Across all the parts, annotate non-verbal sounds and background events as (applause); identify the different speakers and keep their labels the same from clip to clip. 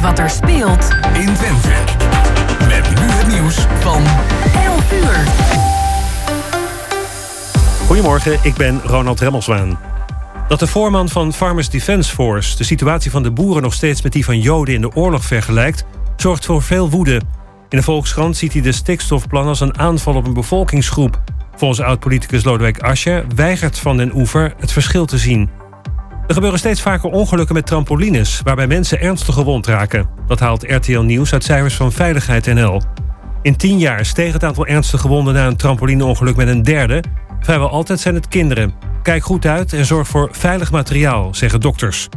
Speaker 1: weet wat er speelt
Speaker 2: in Twente. Met nu het nieuws van
Speaker 1: 11 uur.
Speaker 3: Goedemorgen, ik ben Ronald Remmelswaan. Dat de voorman van Farmers Defence Force de situatie van de boeren nog steeds met die van Joden in de oorlog vergelijkt, zorgt voor veel woede. In de Volkskrant ziet hij de stikstofplan als een aanval op een bevolkingsgroep. Volgens oud-politicus Lodewijk Asscher weigert Van den Oever het verschil te zien. Er gebeuren steeds vaker ongelukken met trampolines, waarbij mensen ernstig gewond raken. Dat haalt RTL Nieuws uit cijfers van Veiligheid NL. In tien jaar steeg het aantal ernstige gewonden na een trampolineongeluk met een derde. Vrijwel altijd zijn het kinderen. Kijk goed uit en zorg voor veilig materiaal, zeggen dokters.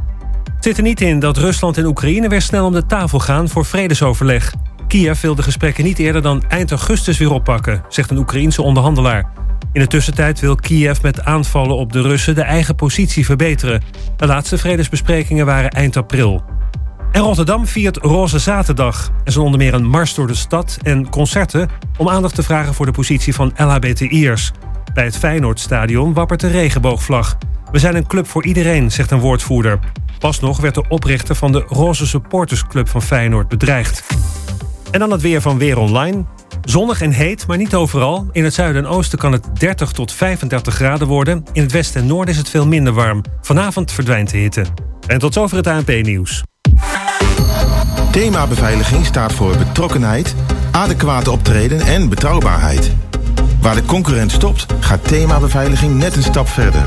Speaker 3: Zit er niet in dat Rusland en Oekraïne weer snel om de tafel gaan voor vredesoverleg. Kiev wil de gesprekken niet eerder dan eind augustus weer oppakken, zegt een Oekraïense onderhandelaar. In de tussentijd wil Kiev met aanvallen op de Russen de eigen positie verbeteren. De laatste vredesbesprekingen waren eind april. En Rotterdam viert Roze Zaterdag. Er zijn onder meer een mars door de stad en concerten om aandacht te vragen voor de positie van LHBTI'ers. Bij het Feyenoordstadion wappert de regenboogvlag. We zijn een club voor iedereen, zegt een woordvoerder. Pas nog werd de oprichter van de Roze Supportersclub van Feyenoord bedreigd. En dan het weer van Weer Online. Zonnig en heet, maar niet overal. In het zuiden en oosten kan het 30 tot 35 graden worden. In het westen en noorden is het veel minder warm. Vanavond verdwijnt de hitte. En tot zover het ANP-nieuws.
Speaker 4: Thema beveiliging staat voor betrokkenheid, adequate optreden en betrouwbaarheid. Waar de concurrent stopt, gaat thema beveiliging net een stap verder.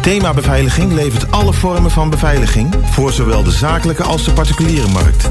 Speaker 4: Thema beveiliging levert alle vormen van beveiliging voor zowel de zakelijke als de particuliere markt.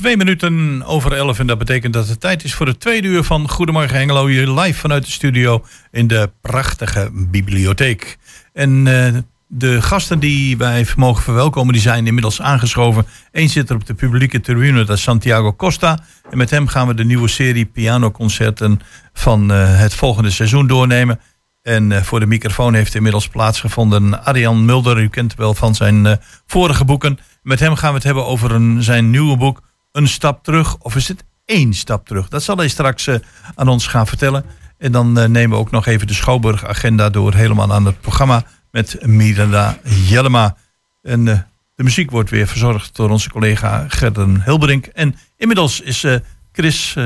Speaker 5: Twee minuten over elf en dat betekent dat het tijd is voor het tweede uur van Goedemorgen Hengelo. Hier live vanuit de studio in de prachtige bibliotheek. En uh, de gasten die wij mogen verwelkomen, die zijn inmiddels aangeschoven. Eén zit er op de publieke tribune, dat is Santiago Costa. En met hem gaan we de nieuwe serie pianoconcerten van uh, het volgende seizoen doornemen. En uh, voor de microfoon heeft inmiddels plaatsgevonden Arjan Mulder. U kent wel van zijn vorige boeken. Met hem gaan we het hebben over zijn nieuwe boek een stap terug of is het één stap terug? Dat zal hij straks uh, aan ons gaan vertellen. En dan uh, nemen we ook nog even de Schouwburg-agenda door helemaal aan het programma met Miranda Jellema. En uh, de muziek wordt weer verzorgd door onze collega Gerden Hilberink. En inmiddels is Chris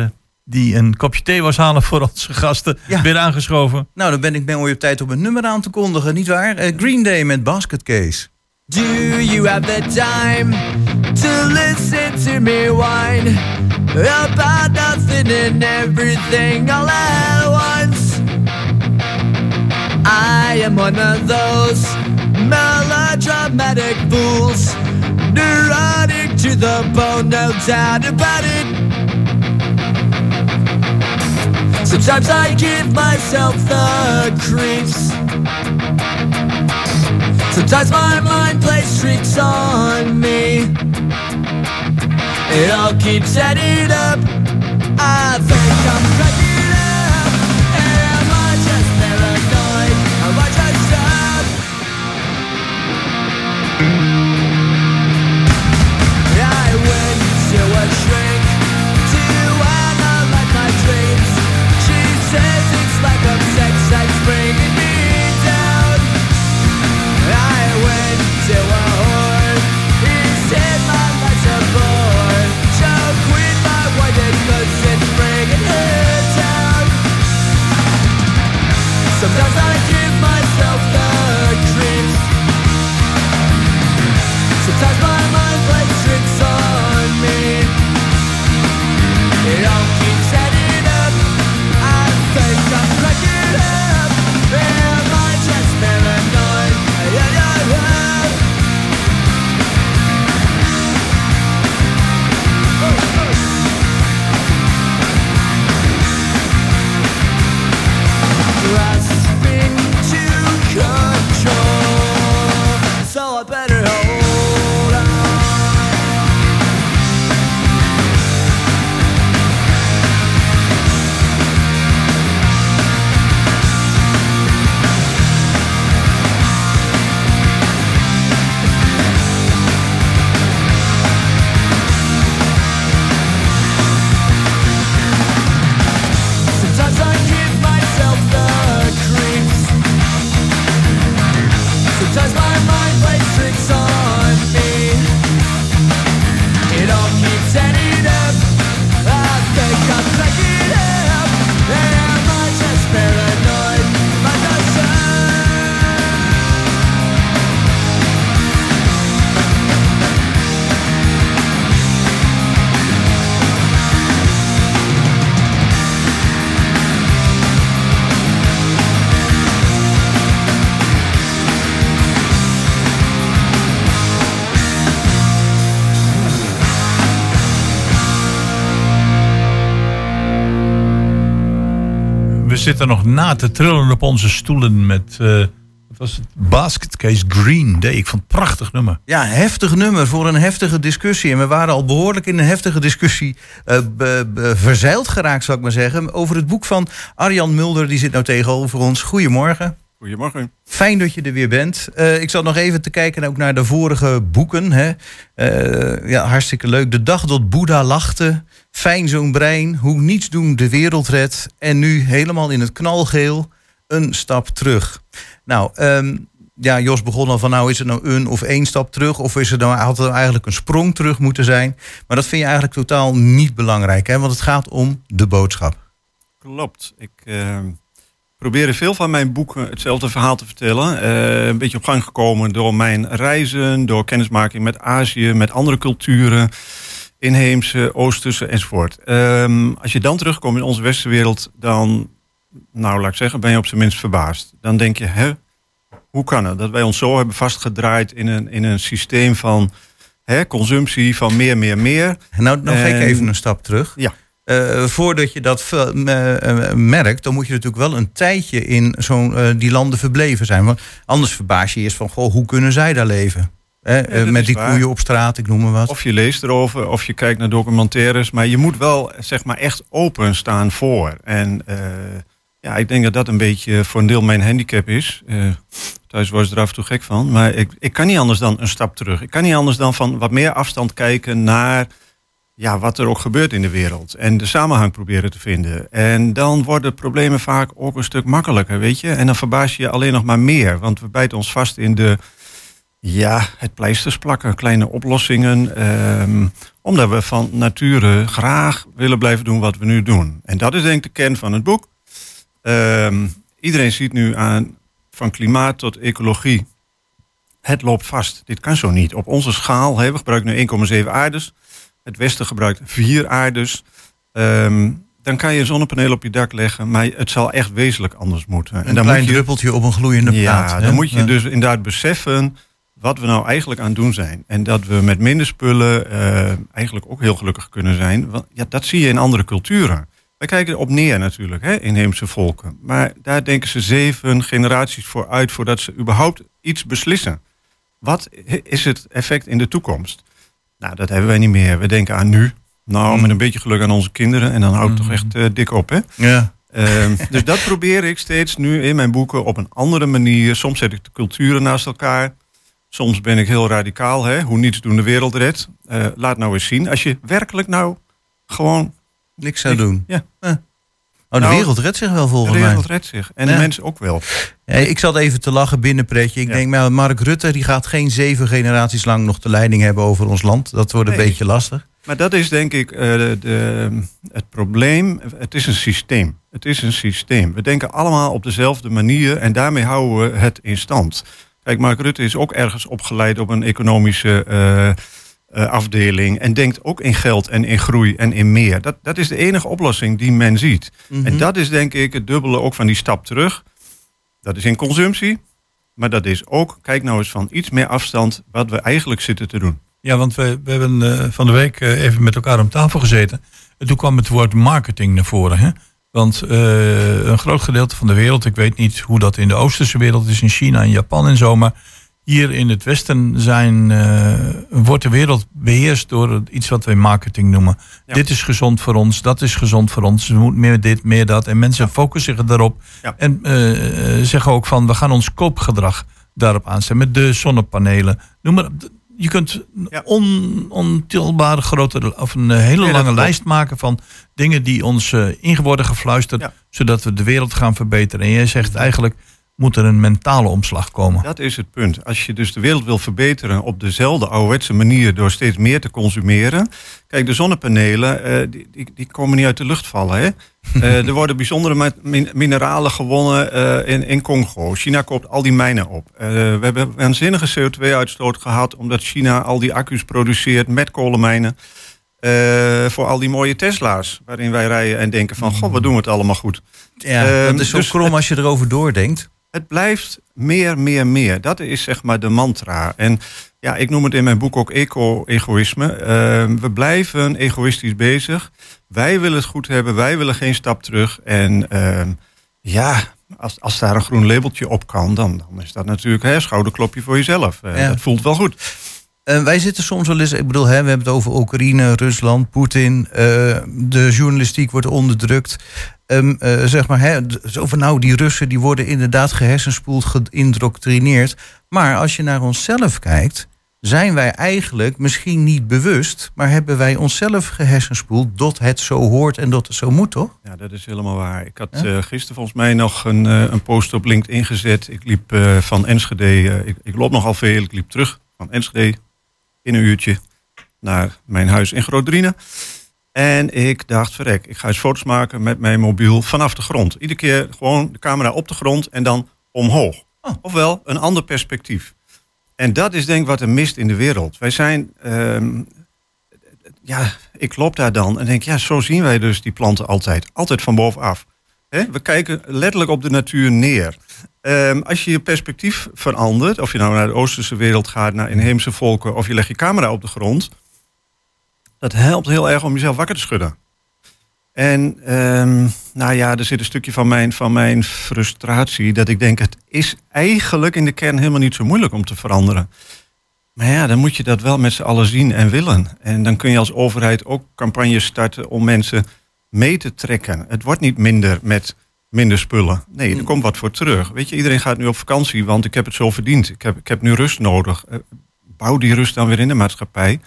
Speaker 5: die een kopje thee was halen voor onze gasten, ja. weer aangeschoven.
Speaker 6: Nou, dan ben ik ben op tijd om een nummer aan te kondigen, nietwaar? Uh, Green Day met Basket Case. Do you have the time to listen to me whine about nothing and everything all at once? I am one of those melodramatic fools, neurotic to the bone, no doubt about it. Sometimes I give myself the creeps. Sometimes my mind plays tricks on me. It all keeps adding up. I think I'm cracking
Speaker 5: zitten nog na te trillen op onze stoelen met... wat was het? Basket Case Green Day. Ik vond het prachtig nummer.
Speaker 7: Ja, heftig nummer voor een heftige discussie. En we waren al behoorlijk in een heftige discussie eh, verzeild geraakt, zou ik maar zeggen. Over het boek van Arjan Mulder, die zit nou tegenover ons. Goedemorgen.
Speaker 8: Goedemorgen.
Speaker 7: Fijn dat je er weer bent. Eh, ik zat nog even te kijken ook naar de vorige boeken. Hè. Eh, ja, hartstikke leuk. De dag dat Boeddha lachte. Fijn zo'n brein. Hoe niets doen de wereld redt. En nu helemaal in het knalgeel. Een stap terug. Nou, ehm, ja, Jos begon al van nou is het nou een of één stap terug. Of is het nou, had het nou eigenlijk een sprong terug moeten zijn. Maar dat vind je eigenlijk totaal niet belangrijk. Hè? Want het gaat om de boodschap.
Speaker 8: Klopt. Ik eh, probeer in veel van mijn boeken hetzelfde verhaal te vertellen. Eh, een beetje op gang gekomen door mijn reizen, door kennismaking met Azië, met andere culturen, inheemse, oosterse enzovoort. Ehm, als je dan terugkomt in onze westenwereld, dan, nou laat ik zeggen, ben je op zijn minst verbaasd. Dan denk je, hè, hoe kan het dat wij ons zo hebben vastgedraaid in een, in een systeem van hè, consumptie, van meer, meer, meer.
Speaker 7: Nou, nou ga ik
Speaker 8: En-
Speaker 7: even een stap terug.
Speaker 8: Ja.
Speaker 7: Eh, voordat je dat eh, merkt, dan moet je natuurlijk wel een tijdje in zo'n eh, die landen verbleven zijn. Want anders verbaas je je eerst van, goh, hoe kunnen zij daar leven? Hè, met die koeien op straat, ik noem maar wat.
Speaker 8: Of je leest erover, of je kijkt naar documentaires. Maar je moet wel zeg maar echt open staan voor. En ja, ik denk dat dat een beetje voor een deel mijn handicap is. Thuis was ik er af en toe gek van. Maar ik, ik kan niet anders dan een stap terug. Ik kan niet anders dan van wat meer afstand kijken naar ja, wat er ook gebeurt in de wereld. En de samenhang proberen te vinden. En dan worden problemen vaak ook een stuk makkelijker, weet je. En dan verbaas je je alleen nog maar meer. Want we bijten ons vast in de ja, het pleisters plakken, kleine oplossingen. ehm, omdat we van nature graag willen blijven doen wat we nu doen. En dat is denk ik de kern van het boek. Ehm, iedereen ziet nu aan van klimaat tot ecologie. Het loopt vast. Dit kan zo niet. Op onze schaal, hè, we gebruiken nu 1,7 aardes. Het Westen gebruikt 4 aardes. Ehm, dan kan je een zonnepaneel op je dak leggen, maar het zal echt wezenlijk anders moeten.
Speaker 7: een
Speaker 8: dan
Speaker 7: klein
Speaker 8: moet je,
Speaker 7: druppeltje op een gloeiende
Speaker 8: ja,
Speaker 7: plaat. hè?
Speaker 8: dan moet je
Speaker 7: Ja.
Speaker 8: dus inderdaad beseffen wat we nou eigenlijk aan het doen zijn. En dat we met minder spullen eh, eigenlijk ook heel gelukkig kunnen zijn. Want ja, dat zie je in andere culturen. Wij kijken erop neer natuurlijk, hè, inheemse volken. Maar daar denken ze zeven generaties voor uit voordat ze überhaupt iets beslissen. Wat is het effect in de toekomst? Nou, dat hebben wij niet meer. We denken aan nu. Nou, met een beetje geluk aan onze kinderen. En dan houdt het toch echt eh, dik op, hè?
Speaker 7: Ja.
Speaker 8: Ehm, (laughs) dus dat probeer ik steeds nu in mijn boeken op een andere manier. Soms zet ik de culturen naast elkaar. Soms ben ik heel radicaal, hè? hoe niets doen de wereld redt. Eh, laat nou eens zien, als je werkelijk nou gewoon...
Speaker 7: Niks zou doen.
Speaker 8: Ja,
Speaker 7: Oh, de
Speaker 8: Nou,
Speaker 7: wereld redt zich wel
Speaker 8: de
Speaker 7: volgens mij.
Speaker 8: wereld redt zich. En
Speaker 7: Ja.
Speaker 8: de mensen ook wel.
Speaker 7: Ja, ik zat even te lachen binnen pretje. Ik
Speaker 8: Ja.
Speaker 7: denk, maar Mark Rutte die gaat geen zeven generaties lang nog de leiding hebben over ons land. Dat wordt een beetje lastig.
Speaker 8: Maar dat is denk ik eh, de, de- het probleem. Het is een systeem. Het is een systeem. We denken allemaal op dezelfde manier en daarmee houden we het in stand. Kijk, Mark Rutte is ook ergens opgeleid op een economische eh, eh, afdeling en denkt ook in geld en in groei en in meer. Dat, dat is de enige oplossing die men ziet.
Speaker 7: Mhm.
Speaker 8: En dat is denk ik het dubbele ook van die stap terug. Dat is in consumptie, maar dat is ook, kijk nou eens van iets meer afstand wat we eigenlijk zitten te doen.
Speaker 5: Ja, want we, we hebben eh, van de week eh, even met elkaar om tafel gezeten. En toen kwam het woord marketing naar voren. Hè? Want een groot gedeelte van de wereld, ik weet niet hoe dat in de Oosterse wereld is, in China en Japan en zo, maar hier in het Westen zijn, eh, wordt de wereld beheerst door iets wat wij marketing noemen.
Speaker 8: Ja.
Speaker 5: Dit is gezond voor ons, dat is gezond voor ons, we moeten meer dit, meer dat. En mensen focussen zich daarop
Speaker 8: Ja.
Speaker 5: en eh, eh, zeggen ook van, we gaan ons koopgedrag daarop aanstaan. Met de zonnepanelen, noem maar. Je kunt
Speaker 8: Ja.
Speaker 5: on, ontilbare grote of een hele lange
Speaker 8: klopt.
Speaker 5: lijst maken van dingen die ons eh in worden gefluisterd, zodat we de wereld gaan verbeteren. En jij zegt eigenlijk moet er een mentale omslag komen.
Speaker 8: Dat is het punt. Als je dus de wereld wil verbeteren op dezelfde ouderwetse manier door steeds meer te consumeren. Kijk, de zonnepanelen, eh, die, die, die komen niet uit de lucht vallen. Hè? (laughs) Eh, er worden bijzondere min- mineralen gewonnen eh, in, in Congo. China koopt al die mijnen op. We hebben waanzinnige CO2-uitstoot gehad omdat China al die accu's produceert met kolenmijnen. voor al die mooie Tesla's waarin wij rijden en denken van, god, wat doen we het allemaal goed.
Speaker 7: Ja,
Speaker 8: Ehm,
Speaker 7: dat is zo
Speaker 8: dus
Speaker 7: krom als je erover doordenkt.
Speaker 8: Het blijft meer, meer, meer. Dat is zeg maar de mantra. En ja, ik noem het in mijn boek ook eco-egoïsme. Eh, we blijven egoïstisch bezig. Wij willen het goed hebben. Wij willen geen stap terug. En eh, Ja, als, als daar een groen labeltje op kan, dan, dan is dat natuurlijk hè, schouderklopje voor jezelf. Eh,
Speaker 7: Ja.
Speaker 8: Dat voelt wel goed.
Speaker 7: Eh, wij zitten soms wel eens, ik bedoel, hè, we hebben het over Oekraïne, Rusland, Poetin. eh, de journalistiek wordt onderdrukt. Ehm, eh, zeg maar, hè, d- zo van nou, die Russen die worden inderdaad gehersenspoeld, geïndoctrineerd. Maar als je naar onszelf kijkt, zijn wij eigenlijk misschien niet bewust, maar hebben wij onszelf gehersenspoeld dat het zo hoort en dat het zo moet, toch?
Speaker 8: Ja, dat is helemaal waar. Ik had
Speaker 7: Ja?
Speaker 8: eh, gisteren volgens mij nog een, eh, een post op LinkedIn gezet. Ik liep van Enschede, ik, ik loop nogal veel. Ik liep terug van Enschede in een uurtje naar mijn huis in Groot-Driene. En ik dacht, verrek, ik ga eens foto's maken met mijn mobiel vanaf de grond. Iedere keer gewoon de camera op de grond en dan omhoog.
Speaker 7: Oh.
Speaker 8: Ofwel, een ander perspectief. En dat is denk ik wat er mist in de wereld. Wij zijn, ehm, ja, ik loop daar dan en denk, ja, zo zien wij dus die planten altijd. Altijd van bovenaf. Hè? We kijken letterlijk op de natuur neer. Ehm, als je je perspectief verandert, of je nou naar de Oosterse wereld gaat, naar inheemse volken, of je legt je camera op de grond, dat helpt heel erg om jezelf wakker te schudden. En ehm, nou ja, er zit een stukje van mijn, van mijn frustratie dat ik denk, het is eigenlijk in de kern helemaal niet zo moeilijk om te veranderen. Maar ja, dan moet je dat wel met z'n allen zien en willen. En dan kun je als overheid ook campagnes starten om mensen mee te trekken. Het wordt niet minder met minder spullen. Nee, er komt wat voor terug. Weet je, iedereen gaat nu op vakantie, want ik heb het zo verdiend. Ik heb, ik heb nu rust nodig. Eh, Bouw die rust dan weer in de maatschappij.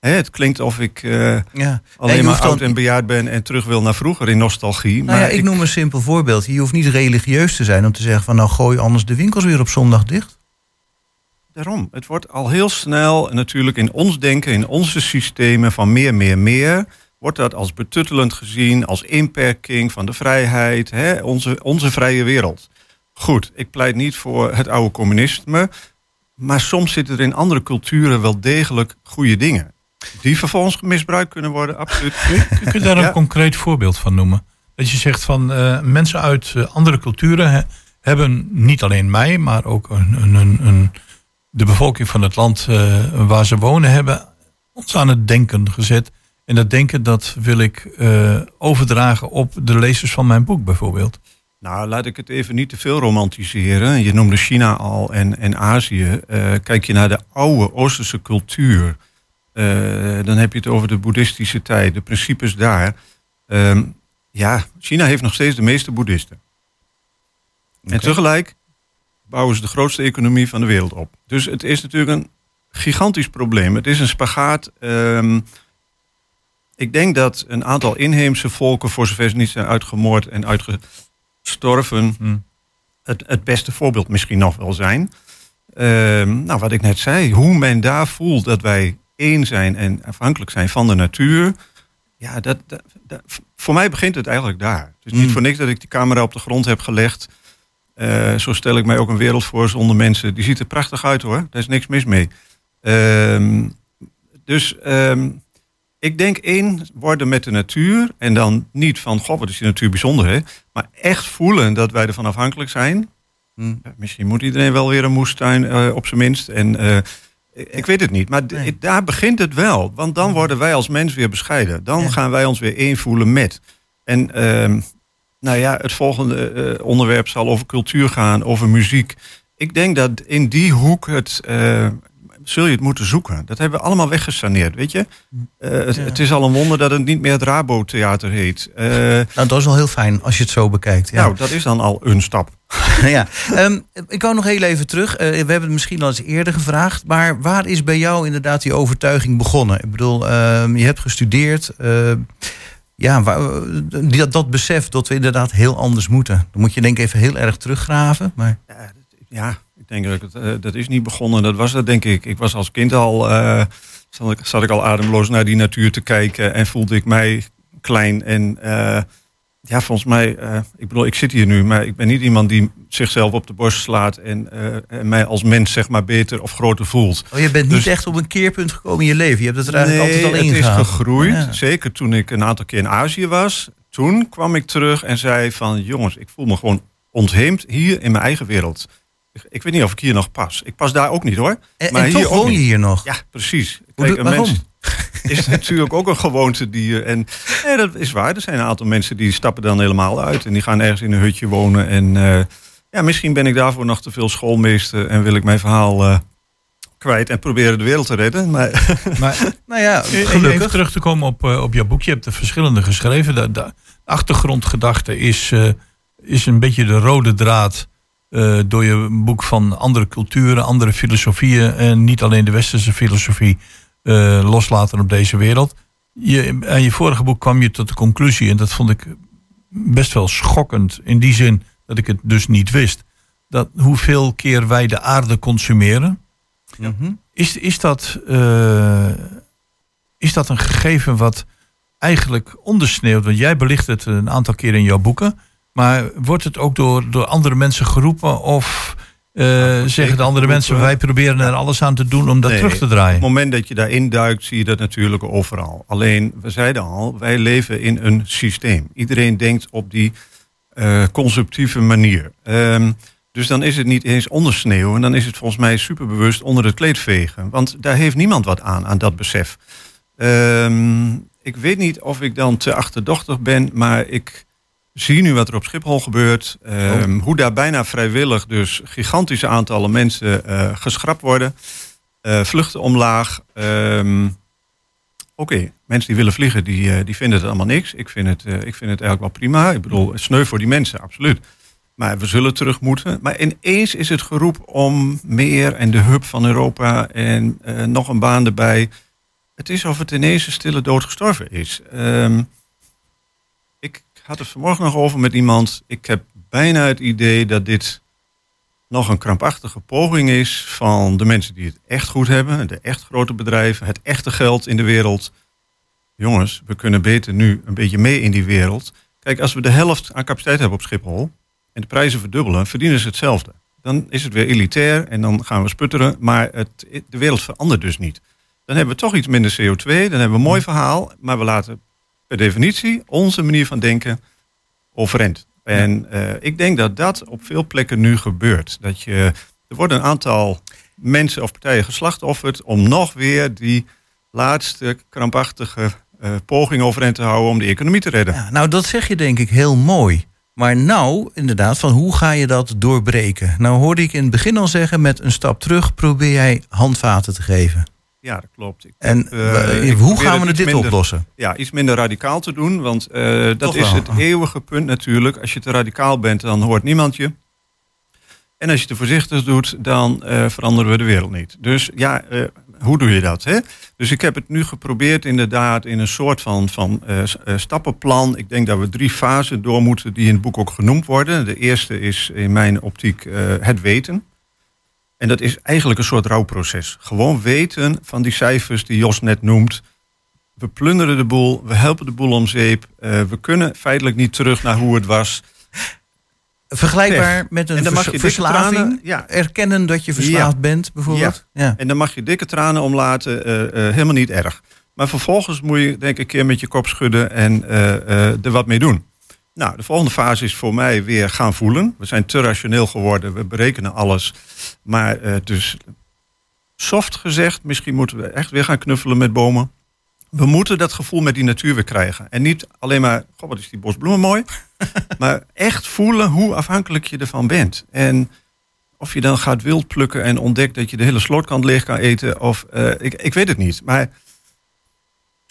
Speaker 8: Hè, het klinkt of ik eh,
Speaker 7: Ja.
Speaker 8: alleen maar
Speaker 7: dan-
Speaker 8: oud en bejaard ben en terug wil naar vroeger in nostalgie.
Speaker 7: Nou ja, ik noem een simpel voorbeeld. Je hoeft niet religieus te zijn om te zeggen van nou gooi anders de winkels weer op zondag dicht.
Speaker 8: Daarom, het wordt al heel snel, natuurlijk in ons denken, in onze systemen van meer, meer, meer, wordt dat als betuttelend gezien, als inperking van de vrijheid, hè, onze, onze vrije wereld. Goed, ik pleit niet voor het oude communisme, maar soms zitten er in andere culturen wel degelijk goede dingen. Die vervolgens misbruikt kunnen worden, absoluut.
Speaker 5: Kun je daar een
Speaker 8: Ja.
Speaker 5: concreet voorbeeld van noemen? Dat je zegt van eh, mensen uit eh, andere culturen hebben niet alleen mij, maar ook een, een, een, een- de bevolking van het land eh, waar ze wonen, hebben ons aan het denken gezet. En dat denken dat wil ik overdragen op de lezers van mijn boek bijvoorbeeld.
Speaker 8: Nou, laat ik het even niet te veel romantiseren. Je noemde China al en, en Azië. Kijk je naar de oude Oosterse cultuur, dan heb je het over de boeddhistische tijd, de principes daar. Ehm, ja, China heeft nog steeds de meeste boeddhisten. En tegelijk bouwen ze de grootste economie van de wereld op. Dus het is natuurlijk een gigantisch probleem. Het is een spagaat. ehm, ik denk dat een aantal inheemse volken, voor zover ze niet zijn uitgemoord en uitgestorven,
Speaker 5: Hm.
Speaker 8: het, het beste voorbeeld misschien nog wel zijn. Ehm, nou, wat ik net zei, hoe men daar voelt dat wij één zijn en afhankelijk zijn van de natuur. Ja, dat, dat- dat- voor mij begint het eigenlijk daar. Het is niet
Speaker 7: Mm.
Speaker 8: voor niks dat ik die camera op de grond heb gelegd. Eh, zo stel ik mij ook een wereld voor zonder mensen. Die ziet er prachtig uit hoor, daar is niks mis mee. Ehm, dus ehm, ik denk één worden met de natuur. En dan niet van, god wat is die natuur bijzonder hè. Maar echt voelen dat wij ervan afhankelijk zijn.
Speaker 7: Hm.
Speaker 8: Ja, Misschien moet iedereen wel weer een moestuin eh, op zijn minst. En eh, ik- weet het niet. Maar
Speaker 7: Nee.
Speaker 8: daar begint het wel. Want dan worden wij als mens weer bescheiden. Dan
Speaker 7: Ja.
Speaker 8: gaan wij ons weer één voelen met. En ehm, nou ja, het volgende eh, onderwerp zal over cultuur gaan, over muziek. Ik denk dat in die hoek het, eh, zul je het moeten zoeken. Dat hebben we allemaal weggesaneerd, weet je. Eh, het,
Speaker 7: Ja.
Speaker 8: het is al een wonder dat het niet meer het Rabo-theater heet. Eh,
Speaker 7: Nou, dat is wel heel fijn als je het zo bekijkt. Ja.
Speaker 8: Nou, dat is dan al een stap. (laughs)
Speaker 7: ja. Ehm, ik wou nog heel even terug. Eh, we hebben het misschien al eens eerder gevraagd. Maar waar is bij jou inderdaad die overtuiging begonnen? Ik bedoel, ehm, je hebt gestudeerd. eh, ja, waar, die- dat, dat besef dat we inderdaad heel anders moeten. Dan moet je denk ik even heel erg teruggraven. Maar
Speaker 8: Ja, dat- ja, ik denk dat ik het, eh, dat is niet begonnen. Dat was het denk ik. Ik was als kind al, eh, zat, ik, zat ik al ademloos naar die natuur te kijken en voelde ik mij klein. En eh, ja, volgens mij, ik bedoel, ik zit hier nu, maar ik ben niet iemand die zichzelf op de borst slaat en, en mij als mens zeg maar beter of groter voelt.
Speaker 7: oh, je bent niet
Speaker 8: Dus-
Speaker 7: echt op een keerpunt gekomen in je leven. Je hebt het er eigenlijk altijd al
Speaker 8: het is gegroeid.
Speaker 7: Ja.
Speaker 8: Zeker toen ik een aantal keer in Azië was. Toen kwam ik terug en zei van... jongens, ik voel me gewoon ontheemd hier in mijn eigen wereld. Ik, weet niet of ik hier nog pas. Ik pas daar ook niet hoor.
Speaker 7: En,
Speaker 8: maar
Speaker 7: en
Speaker 8: hier
Speaker 7: toch woon je hier nog.
Speaker 8: Ja, precies. Kijk,
Speaker 7: waarom?
Speaker 8: mens... is (laughs) natuurlijk ook een gewoonte die je. En nee, dat is waar. Er zijn een aantal mensen die stappen dan helemaal uit. En die gaan ergens in een hutje wonen. En eh, ja, misschien ben ik daarvoor nog te veel schoolmeester. En wil ik mijn verhaal eh, kwijt en proberen de wereld te redden. Maar (laughs)
Speaker 5: Maar
Speaker 7: Nou ja, (laughs)
Speaker 5: Even
Speaker 7: gelukkig.
Speaker 5: terug te komen op, eh, op jouw boek. Je hebt er verschillende geschreven. De, de achtergrondgedachte is, eh, is een beetje de rode draad eh, door je boek van andere culturen, andere filosofieën en niet alleen de westerse filosofie eh, loslaten op deze wereld. Je, aan je vorige boek kwam je tot de conclusie, en dat vond ik best wel schokkend, in die zin dat ik het dus niet wist, dat hoeveel keer wij de aarde consumeren.
Speaker 7: Mhm.
Speaker 5: Is, is, dat, eh, is dat een gegeven wat eigenlijk ondersneeuwt? Want jij belicht het een aantal keer in jouw boeken. Maar wordt het ook door, door andere mensen geroepen? Of eh, zeggen
Speaker 8: zeker
Speaker 5: de andere mensen, wij proberen er alles aan te doen om dat
Speaker 8: Nee,
Speaker 5: terug te
Speaker 8: Op
Speaker 5: draaien?
Speaker 8: het moment dat je daarin duikt, zie je dat natuurlijk overal. Alleen, we zeiden al, wij leven in een systeem. Iedereen denkt op die conceptieve manier. Ehm, dus dan is het niet eens ondersneeuwen, dan is het volgens mij superbewust onder het kleed vegen. Want daar heeft niemand wat aan, aan dat besef. Ehm, ik weet niet of ik dan te achterdochtig ben, maar ik zie nu wat er op Schiphol gebeurt. Ehm, Hoe daar bijna vrijwillig dus gigantische aantallen mensen eh, geschrapt worden. Eh, vluchten omlaag. Ehm, Oké, mensen die willen vliegen, die, eh, die vinden het allemaal niks. Ik vind het, ik vind het eigenlijk wel prima. Ik bedoel, sneu voor die mensen, absoluut. Maar we zullen terug moeten. Maar ineens is het geroep om meer en de hub van Europa en nog een baan erbij. Het is of het ineens een stille dood gestorven is. Ehm, had het vanmorgen nog over met iemand. Ik heb bijna het idee dat dit nog een krampachtige poging is van de mensen die het echt goed hebben, de echt grote bedrijven, het echte geld in de wereld. Jongens, we kunnen beter nu een beetje mee in die wereld. Kijk, als we de helft aan capaciteit hebben op Schiphol en de prijzen verdubbelen, verdienen ze hetzelfde. Dan is het weer elitair en dan gaan we sputteren, maar het, de wereld verandert dus niet. Dan hebben we toch iets minder CO2, dan hebben we een mooi verhaal, maar we laten per definitie onze manier van denken overeind. En eh, ik denk dat dat op veel plekken nu gebeurt. Dat je, er worden een aantal mensen of partijen geslachtofferd om nog weer die laatste krampachtige eh, poging overeind te houden om de economie te redden.
Speaker 7: Ja, nou, dat zeg je denk ik heel mooi. Maar nou, inderdaad, van hoe ga je dat doorbreken? Nou hoorde ik in het begin al zeggen, met een stap terug probeer jij handvaten te geven.
Speaker 8: Ja, dat klopt. Ik
Speaker 7: En
Speaker 8: eh,
Speaker 7: hoe gaan we
Speaker 8: het
Speaker 7: dit
Speaker 8: minder-
Speaker 7: oplossen?
Speaker 8: ja, iets minder radicaal te doen. Want eh, dat is het eeuwige punt natuurlijk. Als je te radicaal bent, dan hoort niemand je. En als je te voorzichtig doet, dan eh, veranderen we de wereld niet. Dus ja, hoe doe je dat? Hè? Dus ik heb het nu geprobeerd inderdaad in een soort van, van stappenplan. Ik denk dat we drie fasen door moeten die in het boek ook genoemd worden. De eerste is in mijn optiek het weten. En dat is eigenlijk een soort rouwproces. Gewoon weten van die cijfers die Jos net noemt. We plunderen de boel, we helpen de boel om zeep. eh, we kunnen feitelijk niet terug naar hoe het was.
Speaker 7: Vergelijkbaar met een vers- verslaving?
Speaker 8: tranen- ja.
Speaker 7: Erkennen dat je verslaafd bent, bijvoorbeeld? Ja.
Speaker 8: En dan mag je dikke tranen om laten, eh, eh, helemaal niet erg. Maar vervolgens moet je denk ik een keer met je kop schudden en er wat mee doen. Nou, de volgende fase is voor mij weer gaan voelen. We zijn te rationeel geworden, we berekenen alles. Maar eh, dus soft gezegd, misschien moeten we echt weer gaan knuffelen met bomen. We moeten dat gevoel met die natuur weer krijgen. En niet alleen maar, god wat is die bosbloemen mooi. (laughs) maar echt voelen hoe afhankelijk je ervan bent. En of je dan gaat wild plukken en ontdekt dat je de hele slootkant leeg kan eten. Of eh, ik, ik weet het niet. Maar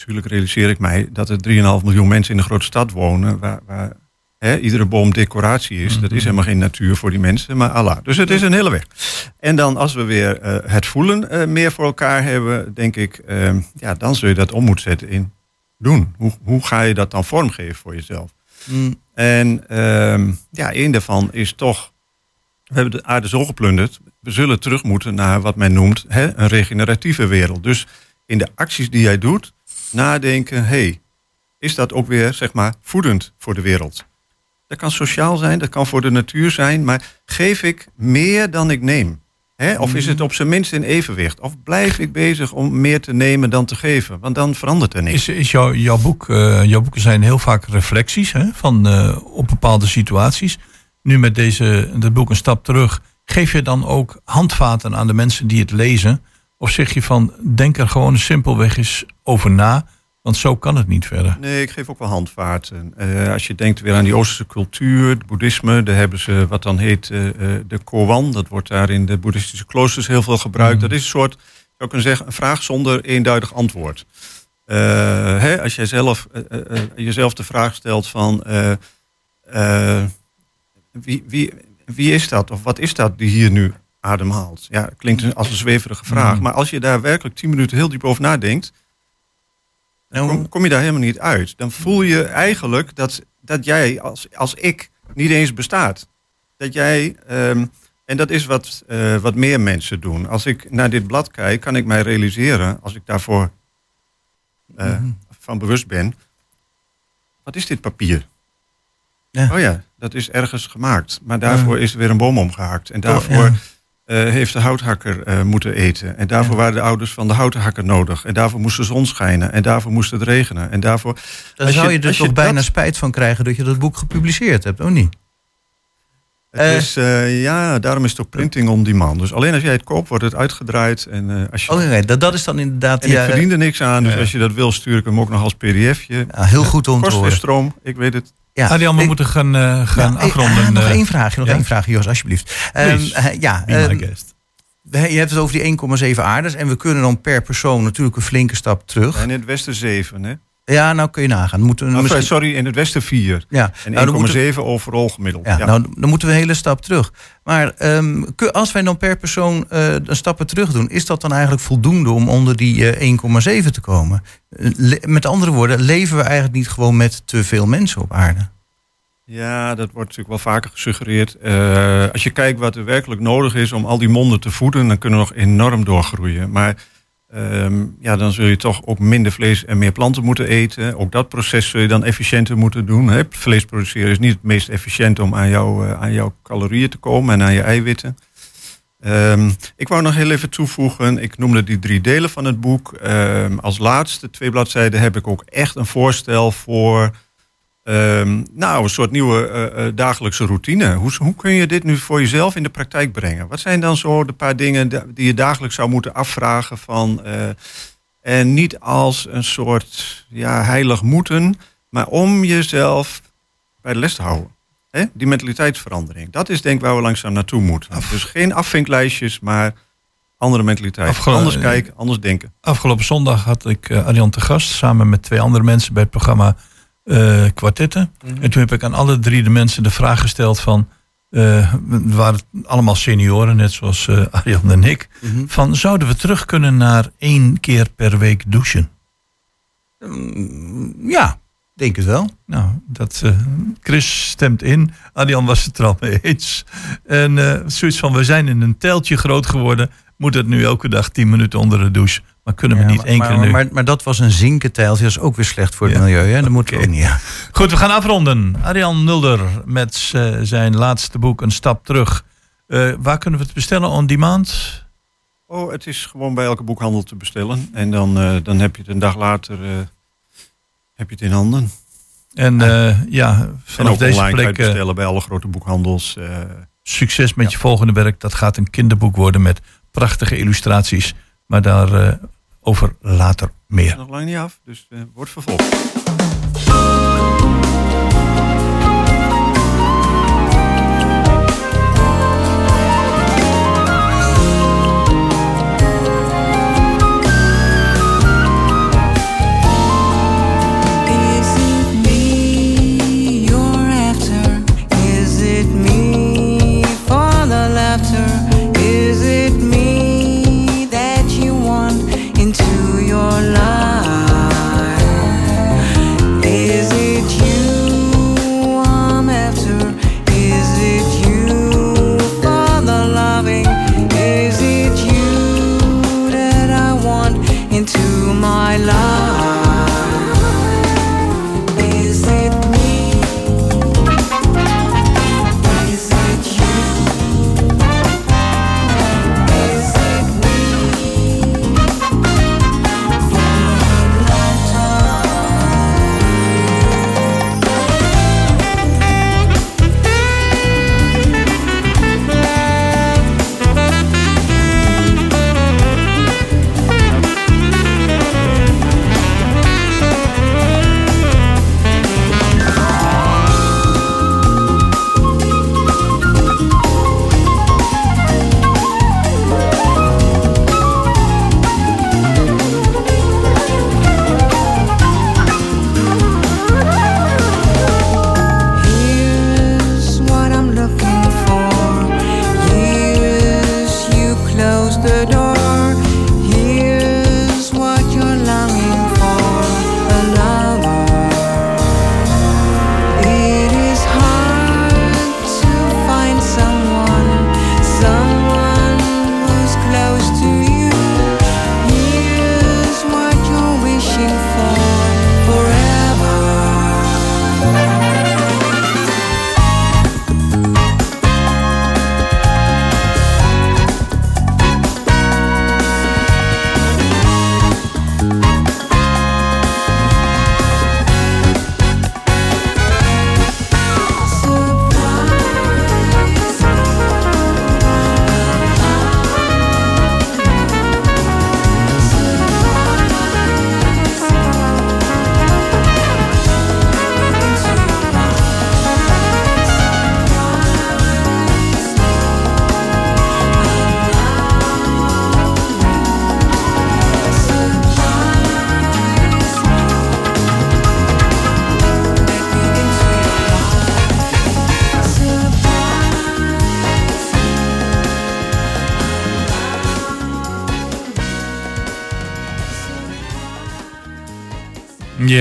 Speaker 8: natuurlijk realiseer ik mij dat er 3,5 miljoen mensen in een grote stad wonen. Waar, waar hè, iedere boom decoratie is. Dat is helemaal geen natuur voor die mensen. Maar Allah. Dus het is een hele weg. En dan als we weer eh, het voelen eh, meer voor elkaar hebben. Denk ik, eh, ja, dan zul je dat om moeten zetten in doen. Hoe, hoe ga je dat dan vormgeven voor jezelf?
Speaker 7: Mm,
Speaker 8: En ehm, ja, één daarvan is toch. We hebben de aarde zo geplunderd. We zullen terug moeten naar wat men noemt hè, een regeneratieve wereld. Dus in de acties die jij doet, nadenken: hey, is dat ook weer zeg maar voedend voor de wereld? Dat kan sociaal zijn, dat kan voor de natuur zijn, maar geef ik meer dan ik neem? Hè? Of is het op zijn minst in evenwicht? Of blijf ik bezig om meer te nemen dan te geven? Want dan verandert er niks.
Speaker 5: Is, is jouw, jouw, boek, eh, jouw boeken zijn heel vaak reflecties hè, van, eh, op bepaalde situaties. Nu met deze, dit boek een stap terug. Geef je dan ook handvaten aan de mensen die het lezen Of zeg je van, denk er gewoon simpelweg eens over na. Want zo kan het niet verder.
Speaker 8: Nee, ik geef ook wel handvaarten. Eh, als je denkt weer aan die Oosterse cultuur, het boeddhisme, daar hebben ze wat dan heet eh, eh, de koan. Dat wordt daar in de boeddhistische kloosters heel veel gebruikt.
Speaker 5: Mm.
Speaker 8: Dat is een soort, zou kunnen zeggen, een vraag zonder eenduidig antwoord. Hè, als jij zelf, jezelf de vraag stelt van wie, wie, wie is dat of wat is dat die hier nu ademhaalt? Ja, klinkt als een zweverige vraag.
Speaker 5: Mm.
Speaker 8: Maar als je daar werkelijk tien minuten heel diep over nadenkt,
Speaker 7: Nou,
Speaker 8: kom, kom je daar helemaal niet uit. Dan voel je eigenlijk dat, dat jij als, als ik niet eens bestaat. Dat jij, ehm, en dat is wat, eh, wat meer mensen doen. Als ik naar dit blad kijk, kan ik mij realiseren, als ik daarvoor eh,
Speaker 7: Mhm.
Speaker 8: van bewust ben, wat is dit papier?
Speaker 7: Ja.
Speaker 8: Oh ja, dat is ergens gemaakt. Maar daarvoor is er weer een boom omgehaakt. En daarvoor
Speaker 7: ja.
Speaker 8: Eh, heeft de houthakker eh, moeten eten. En daarvoor
Speaker 7: Ja.
Speaker 8: waren de ouders van de houthakker nodig. En daarvoor moest de zon schijnen. En daarvoor moest het regenen. En daarvoor.
Speaker 7: Dan
Speaker 8: als
Speaker 7: zou
Speaker 8: je-
Speaker 7: je er toch
Speaker 8: je
Speaker 7: bijna
Speaker 8: dat-
Speaker 7: spijt van krijgen dat je dat boek gepubliceerd hebt, of niet? Eh.
Speaker 8: is, ja, daarom is het ook printing on demand. Dus alleen als jij het koopt, wordt het uitgedraaid. En, als je,
Speaker 7: Oh nee, dat, dat is dan inderdaad...
Speaker 8: en
Speaker 7: ja,
Speaker 8: ik verdien er niks aan. Dus als je dat wil, stuur ik hem ook nog als pdfje.
Speaker 7: ja, heel goed om te horen.
Speaker 8: stroom, ik weet het.
Speaker 7: Ja.
Speaker 5: We
Speaker 7: Ik-
Speaker 5: moeten gaan, eh, gaan
Speaker 7: Ja,
Speaker 5: afronden.
Speaker 7: eh, nog
Speaker 5: eh.
Speaker 7: één vraagje, nog
Speaker 5: ja?
Speaker 7: één vraagje, Jos, alsjeblieft. Ehm,
Speaker 5: Please.
Speaker 7: eh, ja,
Speaker 5: Be my
Speaker 7: ehm,
Speaker 5: guest.
Speaker 7: je hebt het over die 1,7 aarders. En we kunnen dan per persoon natuurlijk een flinke stap terug.
Speaker 8: En in het westen 7, hè?
Speaker 7: Ja, nou kun je nagaan. We Moeten, we
Speaker 8: Oh,
Speaker 7: misschien,
Speaker 8: Sorry, in het westen 4.
Speaker 7: ja,
Speaker 8: En
Speaker 7: nou, dan moeten,
Speaker 8: 1,7 overal gemiddeld.
Speaker 7: ja,
Speaker 8: Ja.
Speaker 7: Nou, dan moeten we een hele stap terug. Maar ehm, als wij dan per persoon eh een stappen terug doen... is dat dan eigenlijk voldoende om onder die eh, 1,7 te komen? Eh, le- met andere woorden, leven we eigenlijk niet gewoon met te veel mensen op aarde?
Speaker 8: Ja, dat wordt natuurlijk wel vaker gesuggereerd. Eh, als je kijkt wat er werkelijk nodig is om al die monden te voeden, dan kunnen we nog enorm doorgroeien. Maar ehm, ja, dan zul je toch ook minder vlees en meer planten moeten eten. Ook dat proces zul je dan efficiënter moeten doen. Hè. Vlees produceren is niet het meest efficiënt om aan, jou, eh, aan jouw calorieën te komen en aan je eiwitten. Ehm, ik wou nog heel even toevoegen, ik noemde die drie delen van het boek. Ehm, als laatste twee bladzijden heb ik ook echt een voorstel voor Ehm, nou, een soort nieuwe eh, eh, dagelijkse routine. Hoe, hoe kun je dit nu voor jezelf in de praktijk brengen? Wat zijn dan zo de paar dingen die je dagelijks zou moeten afvragen van... eh, en niet als een soort ja, heilig moeten, maar om jezelf bij de les te houden. Die mentaliteitsverandering. Dat is denk ik waar we langzaam naartoe moeten. Dus geen afvinklijstjes, maar andere mentaliteit.
Speaker 5: Afgelo-
Speaker 8: anders kijken, anders denken.
Speaker 5: Afgelopen zondag had ik Arjan te gast samen met twee andere mensen bij het programma eh Kwartetten. En toen heb ik aan alle drie de mensen de vraag gesteld van, eh, we waren allemaal senioren, net zoals eh, Arjan en ik, van zouden we terug kunnen naar één keer per week douchen?
Speaker 7: Mm, Ja, denk het wel.
Speaker 5: Nou, dat, eh, Chris stemt in. Arjan was het er al mee eens. En eh, zoiets van, we zijn in een teltje groot geworden. Moet het nu elke dag 10 minuten onder de douche? Maar kunnen we
Speaker 7: Ja,
Speaker 5: niet
Speaker 7: maar,
Speaker 5: één
Speaker 7: maar,
Speaker 5: keer nu?
Speaker 7: maar, maar dat was een zinkenteiltje. Dat is ook weer slecht voor het
Speaker 5: Ja.
Speaker 7: milieu. Hè? Dat moeten we
Speaker 5: Oké.
Speaker 7: ook niet. Ja.
Speaker 5: Goed, we gaan afronden. Arjan Mulder met eh, zijn laatste boek Een Stap Terug. Eh, waar kunnen we het bestellen? On demand?
Speaker 8: Oh, het is gewoon bij elke boekhandel te bestellen. En dan, eh, dan heb je het een dag later eh, heb je het in handen.
Speaker 5: En eh, ja,
Speaker 8: En
Speaker 5: vanaf
Speaker 8: ook
Speaker 5: deze plek
Speaker 8: het
Speaker 5: eh,
Speaker 8: bestellen bij alle grote boekhandels. eh.
Speaker 5: succes met je volgende werk. Dat gaat een kinderboek worden met prachtige illustraties. Maar daarover over later meer.
Speaker 8: is nog lang niet af, dus eh, wordt vervolgd.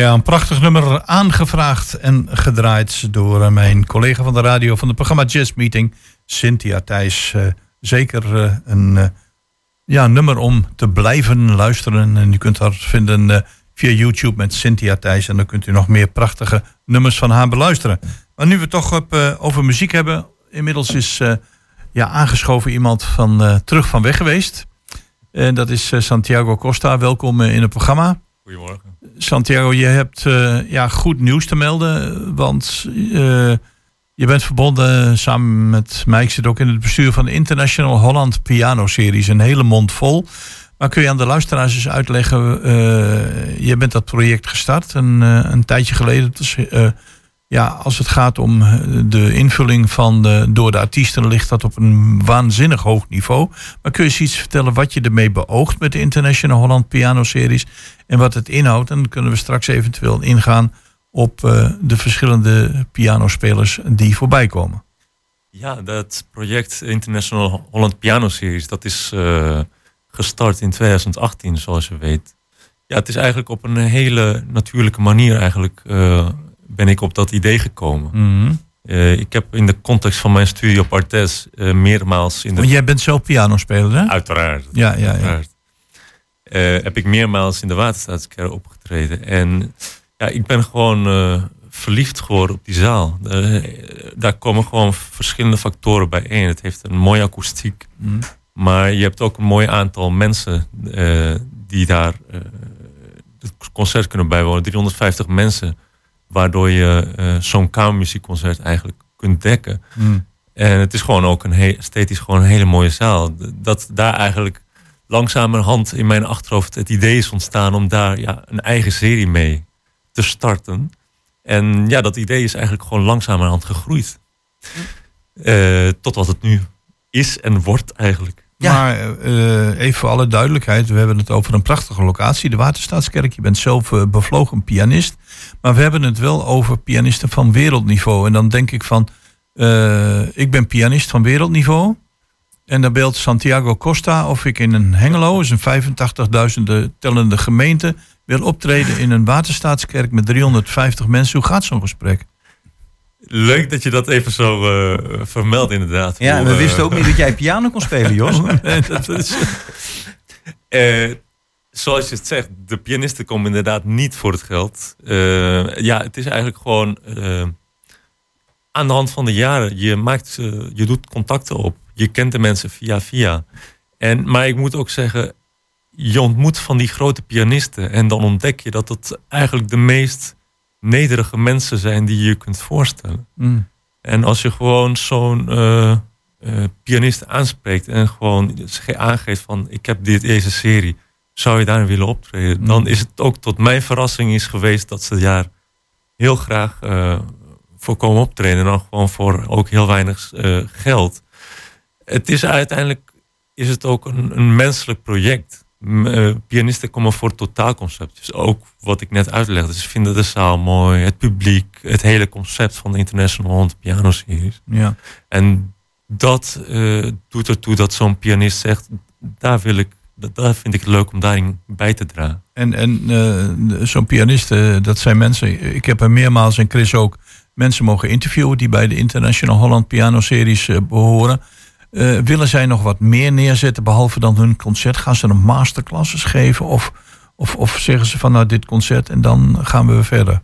Speaker 5: Een prachtig nummer aangevraagd en gedraaid door eh, mijn collega van de radio van het programma Jazz Meeting, Cynthia Thijs. Eh, zeker eh, een ja, nummer om te blijven luisteren. En u kunt haar vinden via YouTube met Cynthia Thijs. En dan kunt u nog meer prachtige nummers van haar beluisteren. Maar nu we het toch op, over muziek hebben. Inmiddels is ja, aangeschoven iemand van terug van weg geweest. En dat is Santiago Costa. Welkom in het programma.
Speaker 9: Goedemorgen.
Speaker 5: Santiago, je hebt eh, ja, goed nieuws te melden. Want eh, je bent verbonden samen met mij. Ik zit ook in het bestuur van de International Holland Piano Series. Een hele mond vol. Maar kun je aan de luisteraars eens uitleggen. eh, je bent dat project gestart een, een tijdje geleden. Dus, eh, ja, als het gaat om eh, de invulling van de, door de artiesten, ligt dat op een waanzinnig hoog niveau. Maar kun je eens iets vertellen wat je ermee beoogt met de International Holland Piano Series en wat het inhoudt? En dan kunnen we straks eventueel ingaan op eh, de verschillende pianospelers die voorbij komen.
Speaker 9: Ja, dat project International Holland Piano Series, dat is eh, gestart in 2018, zoals je weet. Ja, het is eigenlijk op een hele natuurlijke manier eigenlijk ben ik op dat idee gekomen.
Speaker 5: Mhm.
Speaker 9: Eh, ik heb in de context van mijn studie op Artes eh, meermaals in de...
Speaker 5: Want jij bent zelf pianospeler, hè?
Speaker 9: Uiteraard.
Speaker 5: Ja, ja, ja.
Speaker 9: uiteraard. Eh, heb ik meermaals in de Waterstaatskerk opgetreden. En ja, ik ben gewoon verliefd geworden op die zaal. Daar komen gewoon verschillende factoren bijeen. Het heeft een mooie akoestiek.
Speaker 5: Mhm.
Speaker 9: Maar je hebt ook een mooi aantal mensen die daar het concert kunnen bijwonen. 350 mensen. Waardoor je eh, zo'n kamermuziekconcert eigenlijk kunt dekken.
Speaker 5: Mhm.
Speaker 9: En het is gewoon ook een he- esthetisch gewoon een hele mooie zaal. Dat daar eigenlijk langzamerhand in mijn achterhoofd het idee is ontstaan om daar ja, een eigen serie mee te starten. En ja, dat idee is eigenlijk gewoon langzamerhand gegroeid. Eh, tot wat het nu is en wordt eigenlijk.
Speaker 5: Maar eh, even voor alle duidelijkheid, we hebben het over een prachtige locatie, de Waterstaatskerk. Je bent zelf eh, bevlogen pianist. Maar we hebben het wel over pianisten van wereldniveau. En dan denk ik van, eh, ik ben pianist van wereldniveau. En dan beeldt Santiago Costa of ik in een Hengelo, is een 85.000 tellende gemeente, wil optreden in een Waterstaatskerk met 350 mensen. Hoe gaat zo'n gesprek?
Speaker 9: Leuk dat je dat even zo eh, vermeldt inderdaad.
Speaker 7: Ja, en we
Speaker 9: eh,
Speaker 7: wisten ook niet dat jij piano kon spelen, (laughs) Jos.
Speaker 5: Nee, dat is,
Speaker 9: Eh, zoals je het zegt, de pianisten komen inderdaad niet voor het geld. Eh, ja, het is eigenlijk gewoon eh, aan de hand van de jaren. Je, maakt, eh, je doet contacten op. Je kent de mensen via via. En, maar ik moet ook zeggen, je ontmoet van die grote pianisten. En dan ontdek je dat het eigenlijk de meest nederige mensen zijn die je kunt voorstellen.
Speaker 5: Mm.
Speaker 9: En als je gewoon zo'n eh, eh, pianist aanspreekt en gewoon ge- aangeeft van ik heb dit, deze serie, zou je daar willen optreden?
Speaker 5: Mm.
Speaker 9: Dan is het ook tot mijn verrassing is geweest dat ze daar heel graag eh, voor komen optreden. En dan gewoon voor ook heel weinig geld. Het is uiteindelijk is het ook een, een menselijk project. Eh, pianisten komen voor totaalconcept. Dus ook wat ik net uitlegde. Ze vinden de zaal mooi, het publiek, het hele concept van de International Holland Piano Series.
Speaker 5: Ja.
Speaker 9: En dat eh, doet ertoe dat zo'n pianist zegt, daar wil ik, dat, daar vind ik het leuk om daarin bij te dragen.
Speaker 5: En, en eh, zo'n pianist, eh, dat zijn mensen. Ik heb er meermaals en Chris ook mensen mogen interviewen die bij de International Holland Piano Series eh, behoren. Eh, willen zij nog wat meer neerzetten behalve dan hun concert? Gaan ze een masterclasses geven? Of, of, of zeggen ze van nou dit concert en dan gaan we weer verder?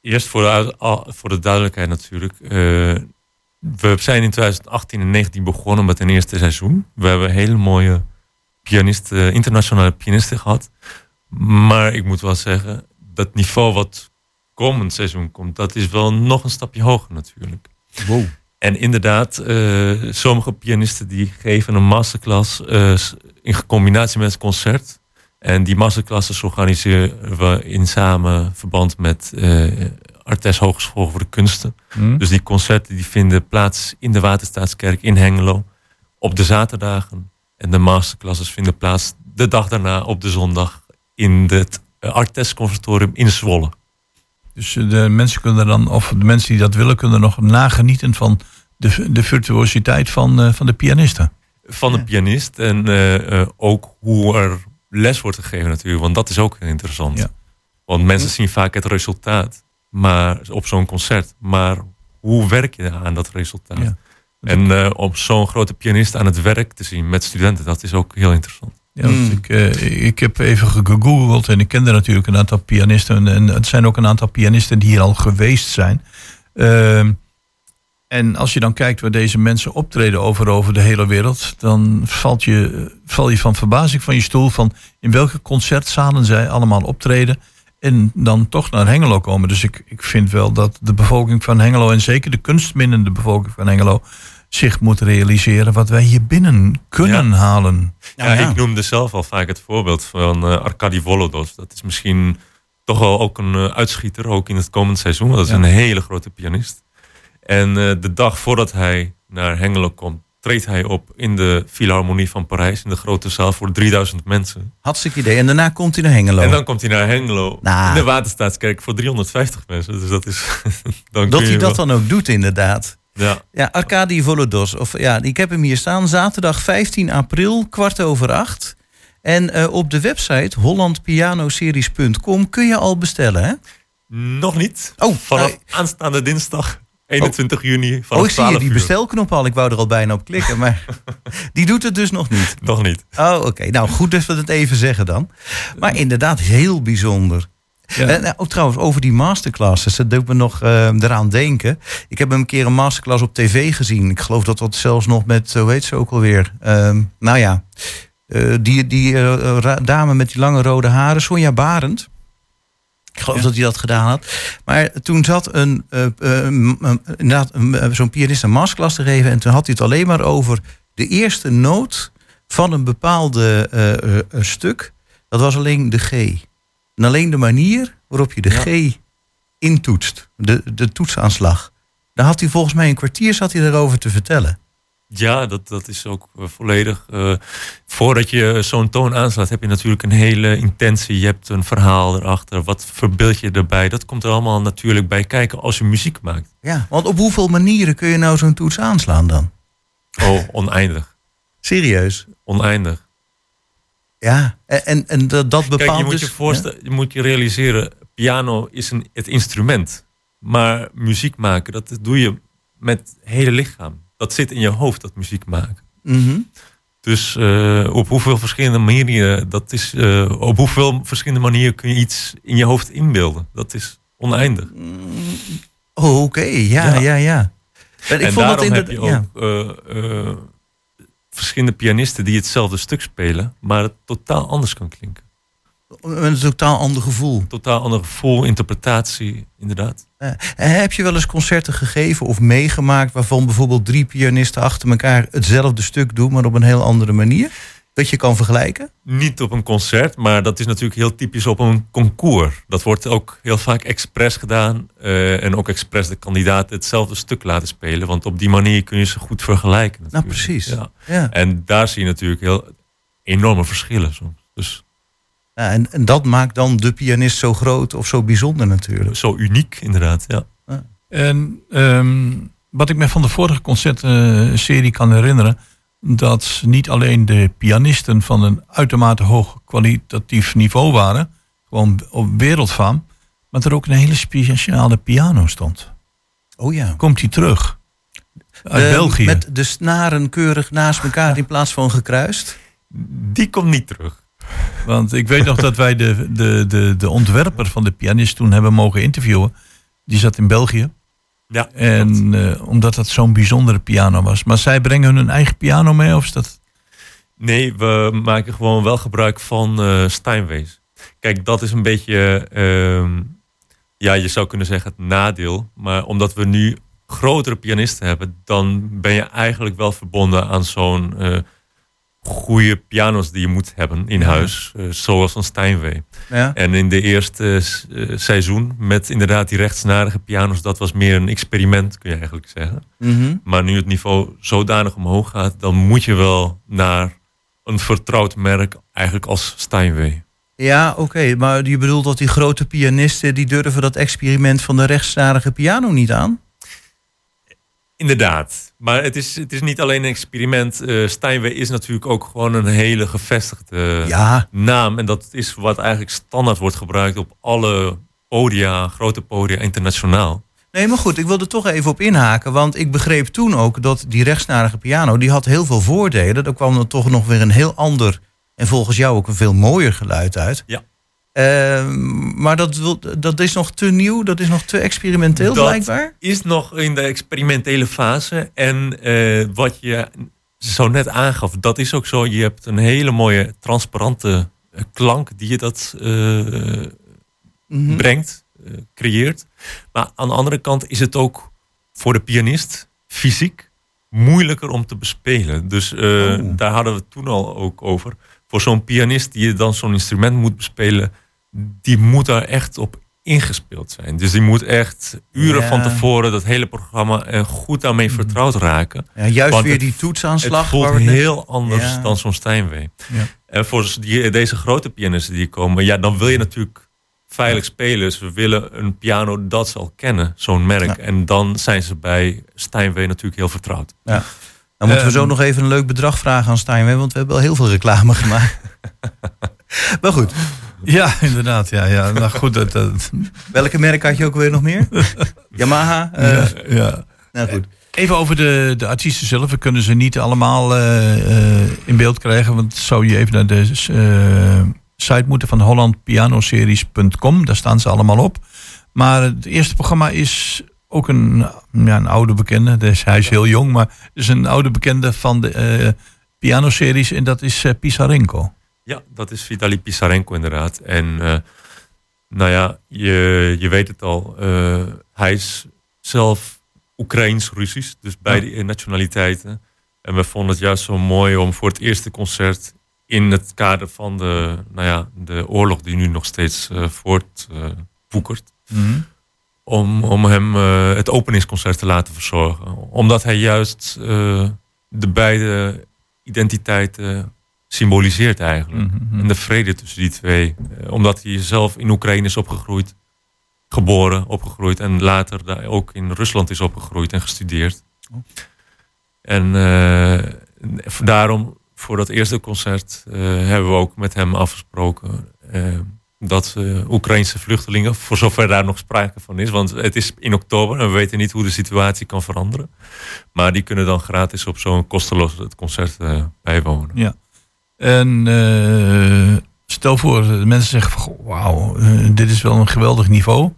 Speaker 9: Eerst voor de, voor de duidelijkheid natuurlijk. eh, we zijn in 2018 en 19 begonnen met een eerste seizoen. We hebben hele mooie pianisten, internationale pianisten gehad. Maar ik moet wel zeggen, dat niveau wat komend seizoen komt, dat is wel nog een stapje hoger natuurlijk.
Speaker 7: Wow.
Speaker 9: En inderdaad, eh, sommige pianisten die geven een masterclass eh, in combinatie met het concert. En die masterclasses organiseren we in samen verband met eh Artes Hogeschool voor de Kunsten.
Speaker 5: Hm?
Speaker 9: Dus die concerten die vinden plaats in de Waterstaatskerk in Hengelo op de zaterdagen. En de masterclasses vinden plaats de dag daarna op de zondag in het Artes Conservatorium in Zwolle.
Speaker 5: Dus eh, de mensen kunnen dan, of de mensen die dat willen, kunnen nog nagenieten van de, de virtuositeit van, eh, van de pianisten.
Speaker 9: van de pianist. En eh, eh, ook hoe er les wordt gegeven natuurlijk. Want dat is ook heel interessant.
Speaker 5: Ja.
Speaker 9: Want mensen zien vaak het resultaat maar op zo'n concert. Maar hoe werk je aan dat resultaat?
Speaker 5: Ja.
Speaker 9: En eh, om zo'n grote pianist aan het werk te zien met studenten, dat is ook heel interessant.
Speaker 5: Ja, want
Speaker 7: Mm.
Speaker 5: ik, eh, ik heb even gegoogeld en ik kende natuurlijk een aantal pianisten. En het zijn ook een aantal pianisten die hier al geweest zijn. Ehm, en als je dan kijkt waar deze mensen optreden over, over de hele wereld, dan valt je, val je van verbazing van je stoel van in welke concertzalen zij allemaal optreden. En dan toch naar Hengelo komen. Dus ik, ik vind wel dat de bevolking van Hengelo, en zeker de kunstminnende bevolking van Hengelo, zich moet realiseren wat wij hier binnen kunnen halen.
Speaker 9: Ja, ik noemde zelf al vaak het voorbeeld van eh Arkady Volodos. Dat is misschien toch wel ook een eh, uitschieter, ook in het komend seizoen. Want dat is
Speaker 5: Ja.
Speaker 9: een hele grote pianist. En eh, de dag voordat hij naar Hengelo komt, treedt hij op in de Philharmonie van Parijs, in de grote zaal voor 3000 mensen.
Speaker 7: Hartstikke idee. En daarna komt hij naar Hengelo.
Speaker 9: En dan komt hij naar Hengelo,
Speaker 7: Nou.
Speaker 9: in de Waterstaatskerk, voor 350 mensen. Dus dat is... (laughs) dan
Speaker 7: dat hij dat
Speaker 9: wel-
Speaker 7: dan ook doet, inderdaad.
Speaker 9: Ja,
Speaker 7: Ja, Arkady Volodos. Of, ja, ik heb hem hier staan. Zaterdag 15 april, kwart over acht. En eh, op de website hollandpianoseries.com kun je al bestellen, hè?
Speaker 9: nog niet.
Speaker 7: Oh,
Speaker 9: Vanaf
Speaker 7: nou,
Speaker 9: aanstaande dinsdag, 21 juni, vanaf
Speaker 7: oh, ik zie je
Speaker 9: 12
Speaker 7: die
Speaker 9: uur.
Speaker 7: bestelknop al. Ik wou er al bijna op klikken, maar (laughs) die doet het dus nog niet.
Speaker 9: Nog niet.
Speaker 7: Oh, oké. Nou, goed dat we het even zeggen dan. Maar inderdaad, heel bijzonder.
Speaker 5: Ja.
Speaker 7: Eh, nou, ook trouwens, over die masterclasses, dat doet me nog eh, eraan denken. Ik heb een keer een masterclass op tv gezien. Ik geloof dat dat zelfs nog met, hoe heet ze ook alweer? Ehm, nou ja, eh, die, die eh, dame met die lange rode haren, Sonja Barend. Ik geloof dat hij dat gedaan had. Maar toen zat een, eh, eh, inderdaad, eh, zo'n pianist een masterclass te geven. En toen had hij het alleen maar over de eerste noot van een bepaalde eh, eh, eh, stuk. Dat was alleen de G. En alleen de manier waarop je de
Speaker 9: Ja.
Speaker 7: G intoetst. De, de toetsaanslag. Daar had hij volgens mij een kwartier zat hij erover te vertellen.
Speaker 9: Ja, dat, dat is ook eh, volledig. eh, voordat je zo'n toon aanslaat, heb je natuurlijk een hele intentie. Je hebt een verhaal erachter. Wat verbeeld je erbij? Dat komt er allemaal natuurlijk bij kijken als je muziek maakt.
Speaker 7: Ja, want op hoeveel manieren kun je nou zo'n toets aanslaan dan?
Speaker 9: Oh, oneindig.
Speaker 7: Serieus?
Speaker 9: Oneindig.
Speaker 7: Ja, en, en, en dat, dat bepaalt
Speaker 9: Kijk, je moet
Speaker 7: dus...
Speaker 9: je, voorstellen, je moet je realiseren, piano is een, het instrument. Maar muziek maken, dat doe je met het hele lichaam. Dat zit in je hoofd, dat muziek maken.
Speaker 7: Mhm.
Speaker 9: Dus eh, op hoeveel verschillende manieren, dat is, eh, op hoeveel verschillende manieren kun je iets in je hoofd inbeelden? Dat is oneindig.
Speaker 7: Oh, oké. Ja, ja,
Speaker 9: Ja.
Speaker 7: ja. En ik vond dat
Speaker 9: daarom heb
Speaker 7: inderdaad...
Speaker 9: je ook
Speaker 7: ja.
Speaker 9: eh, verschillende pianisten die hetzelfde stuk spelen, maar het totaal anders kan klinken.
Speaker 7: Een totaal ander gevoel.
Speaker 9: Totaal ander gevoel, interpretatie, inderdaad.
Speaker 7: Eh, heb je wel eens concerten gegeven of meegemaakt... waarvan bijvoorbeeld drie pianisten achter elkaar hetzelfde stuk doen... maar op een heel andere manier? Dat je kan vergelijken?
Speaker 9: Niet op een concert, maar dat is natuurlijk heel typisch op een concours. Dat wordt ook heel vaak expres gedaan. eh, en ook expres de kandidaten hetzelfde stuk laten spelen. Want op die manier kun je ze goed vergelijken.
Speaker 7: Nou, precies.
Speaker 9: Ja.
Speaker 7: Ja.
Speaker 9: En daar zie je natuurlijk heel enorme verschillen soms. Dus
Speaker 7: Ja, en, en dat maakt dan de pianist zo groot of zo bijzonder natuurlijk.
Speaker 9: zo uniek inderdaad, ja.
Speaker 5: En ehm, wat ik me van de vorige concertserie kan herinneren, dat niet alleen de pianisten van een uitermate hoog kwalitatief niveau waren, gewoon op wereldfaam, maar er ook een hele speciale piano stond.
Speaker 7: Oh ja.
Speaker 5: Komt hij terug? Uit
Speaker 7: Eh,
Speaker 5: België.
Speaker 7: Met de snaren keurig naast elkaar in plaats van gekruist.
Speaker 9: Die komt niet terug.
Speaker 5: Want ik weet nog dat wij de, de, de, de ontwerper van de pianist toen hebben mogen interviewen. Die zat in België.
Speaker 9: Ja.
Speaker 5: En eh, omdat dat zo'n bijzondere piano was. Maar zij brengen hun eigen piano mee? Of is dat...
Speaker 9: Nee, we maken gewoon wel gebruik van eh Steinways. Kijk, dat is een beetje, ehm, ja, je zou kunnen zeggen het nadeel. Maar omdat we nu grotere pianisten hebben, dan ben je eigenlijk wel verbonden aan zo'n eh goede pianos die je moet hebben in huis. eh, zoals een Steinway.
Speaker 7: Ja.
Speaker 9: En in de eerste eh, seizoen met inderdaad die rechtsnarige pianos, dat was meer een experiment, kun je eigenlijk zeggen.
Speaker 7: Mhm.
Speaker 9: Maar nu het niveau zodanig omhoog gaat, dan moet je wel naar een vertrouwd merk, eigenlijk als Steinway.
Speaker 7: Ja, oké. maar je bedoelt dat die grote pianisten... die durven dat experiment van de rechtsnarige piano niet aan?
Speaker 9: Inderdaad. Maar het is, het is niet alleen een experiment. Eh Steinway is natuurlijk ook gewoon een hele gevestigde
Speaker 7: Ja,
Speaker 9: naam. En dat is wat eigenlijk standaard wordt gebruikt op alle podia, grote podia, internationaal.
Speaker 7: Nee, maar goed, ik wilde toch even op inhaken. Want ik begreep toen ook dat die rechtsnarige piano... die had heel veel voordelen. Daar kwam er toch nog weer een heel ander... en volgens jou ook een veel mooier geluid uit.
Speaker 9: Ja.
Speaker 7: Ehm, maar dat, wil, dat is nog te nieuw, dat is nog te experimenteel
Speaker 9: Dat
Speaker 7: blijkbaar.
Speaker 9: is nog in de experimentele fase. En eh, wat je zo net aangaf, dat is ook zo. Je hebt een hele mooie transparante eh, klank die je dat
Speaker 7: Mhm.
Speaker 9: brengt, creëert. Maar aan de andere kant is het ook voor de pianist fysiek moeilijker om te bespelen. Dus
Speaker 7: Oh.
Speaker 9: daar hadden we het toen al ook over. Voor zo'n pianist die dan zo'n instrument moet bespelen, die moet daar echt op ingespeeld zijn. Dus die moet echt uren
Speaker 7: Ja.
Speaker 9: van tevoren dat hele programma er goed daarmee vertrouwd raken.
Speaker 7: Ja, juist
Speaker 9: Want
Speaker 7: weer
Speaker 9: het-
Speaker 7: die toetsaanslag.
Speaker 9: Het voelt
Speaker 7: het
Speaker 9: heel anders
Speaker 7: Ja.
Speaker 9: dan zo'n Steinway.
Speaker 5: Ja.
Speaker 9: En voor die, deze grote pianisten die komen, ja, dan wil je natuurlijk veilig spelen. Dus we willen een piano dat ze al kennen, zo'n merk.
Speaker 7: Ja.
Speaker 9: En dan zijn ze bij Steinway natuurlijk heel vertrouwd.
Speaker 7: Dan moeten we zo
Speaker 5: Ehm.
Speaker 7: nog even een leuk bedrag vragen aan Steinway, want we hebben al heel veel reclame gemaakt. (laughs) maar goed,
Speaker 5: Ja, inderdaad. Ja, ja. Nou goed, dat, dat,
Speaker 7: welke merk had je ook weer nog meer? (laughs) Yamaha? eh,
Speaker 5: ja, ja.
Speaker 7: Nou goed.
Speaker 5: Even over de, de artiesten zelf. We kunnen ze niet allemaal eh, eh, in beeld krijgen. Want zou je even naar de site moeten van hollandpianoseries.com. Daar staan ze allemaal op. Maar het eerste programma is ook een, ja, een oude bekende. Dus hij is heel jong, maar het is een oude bekende van de pianoseries. En dat is Pisarenko.
Speaker 9: Ja, dat is Vitali Pisarenko inderdaad. En eh, nou ja, je, je weet het al. eh, hij is zelf Oekraïns-Russisch, dus beide nationaliteiten. En we vonden het juist zo mooi om voor het eerste concert in het kader van de, nou ja, de oorlog die nu nog steeds voortwoekert, om, om hem het openingsconcert te laten verzorgen. Omdat hij juist de beide identiteiten symboliseert eigenlijk.
Speaker 5: Mhm.
Speaker 9: En de vrede tussen die twee. Eh, omdat hij zelf in Oekraïne is opgegroeid. Geboren, opgegroeid. En later daar ook in Rusland is opgegroeid en gestudeerd. En eh, daarom, voor dat eerste concert, eh, hebben we ook met hem afgesproken. dat Oekraïnse vluchtelingen, voor zover daar nog sprake van is. Want het is in oktober en we weten niet hoe de situatie kan veranderen. Maar die kunnen dan gratis op zo'n kosteloos het concert bijwonen.
Speaker 5: Ja. En eh, stel voor, de mensen zeggen van, wauw, eh, dit is wel een geweldig niveau.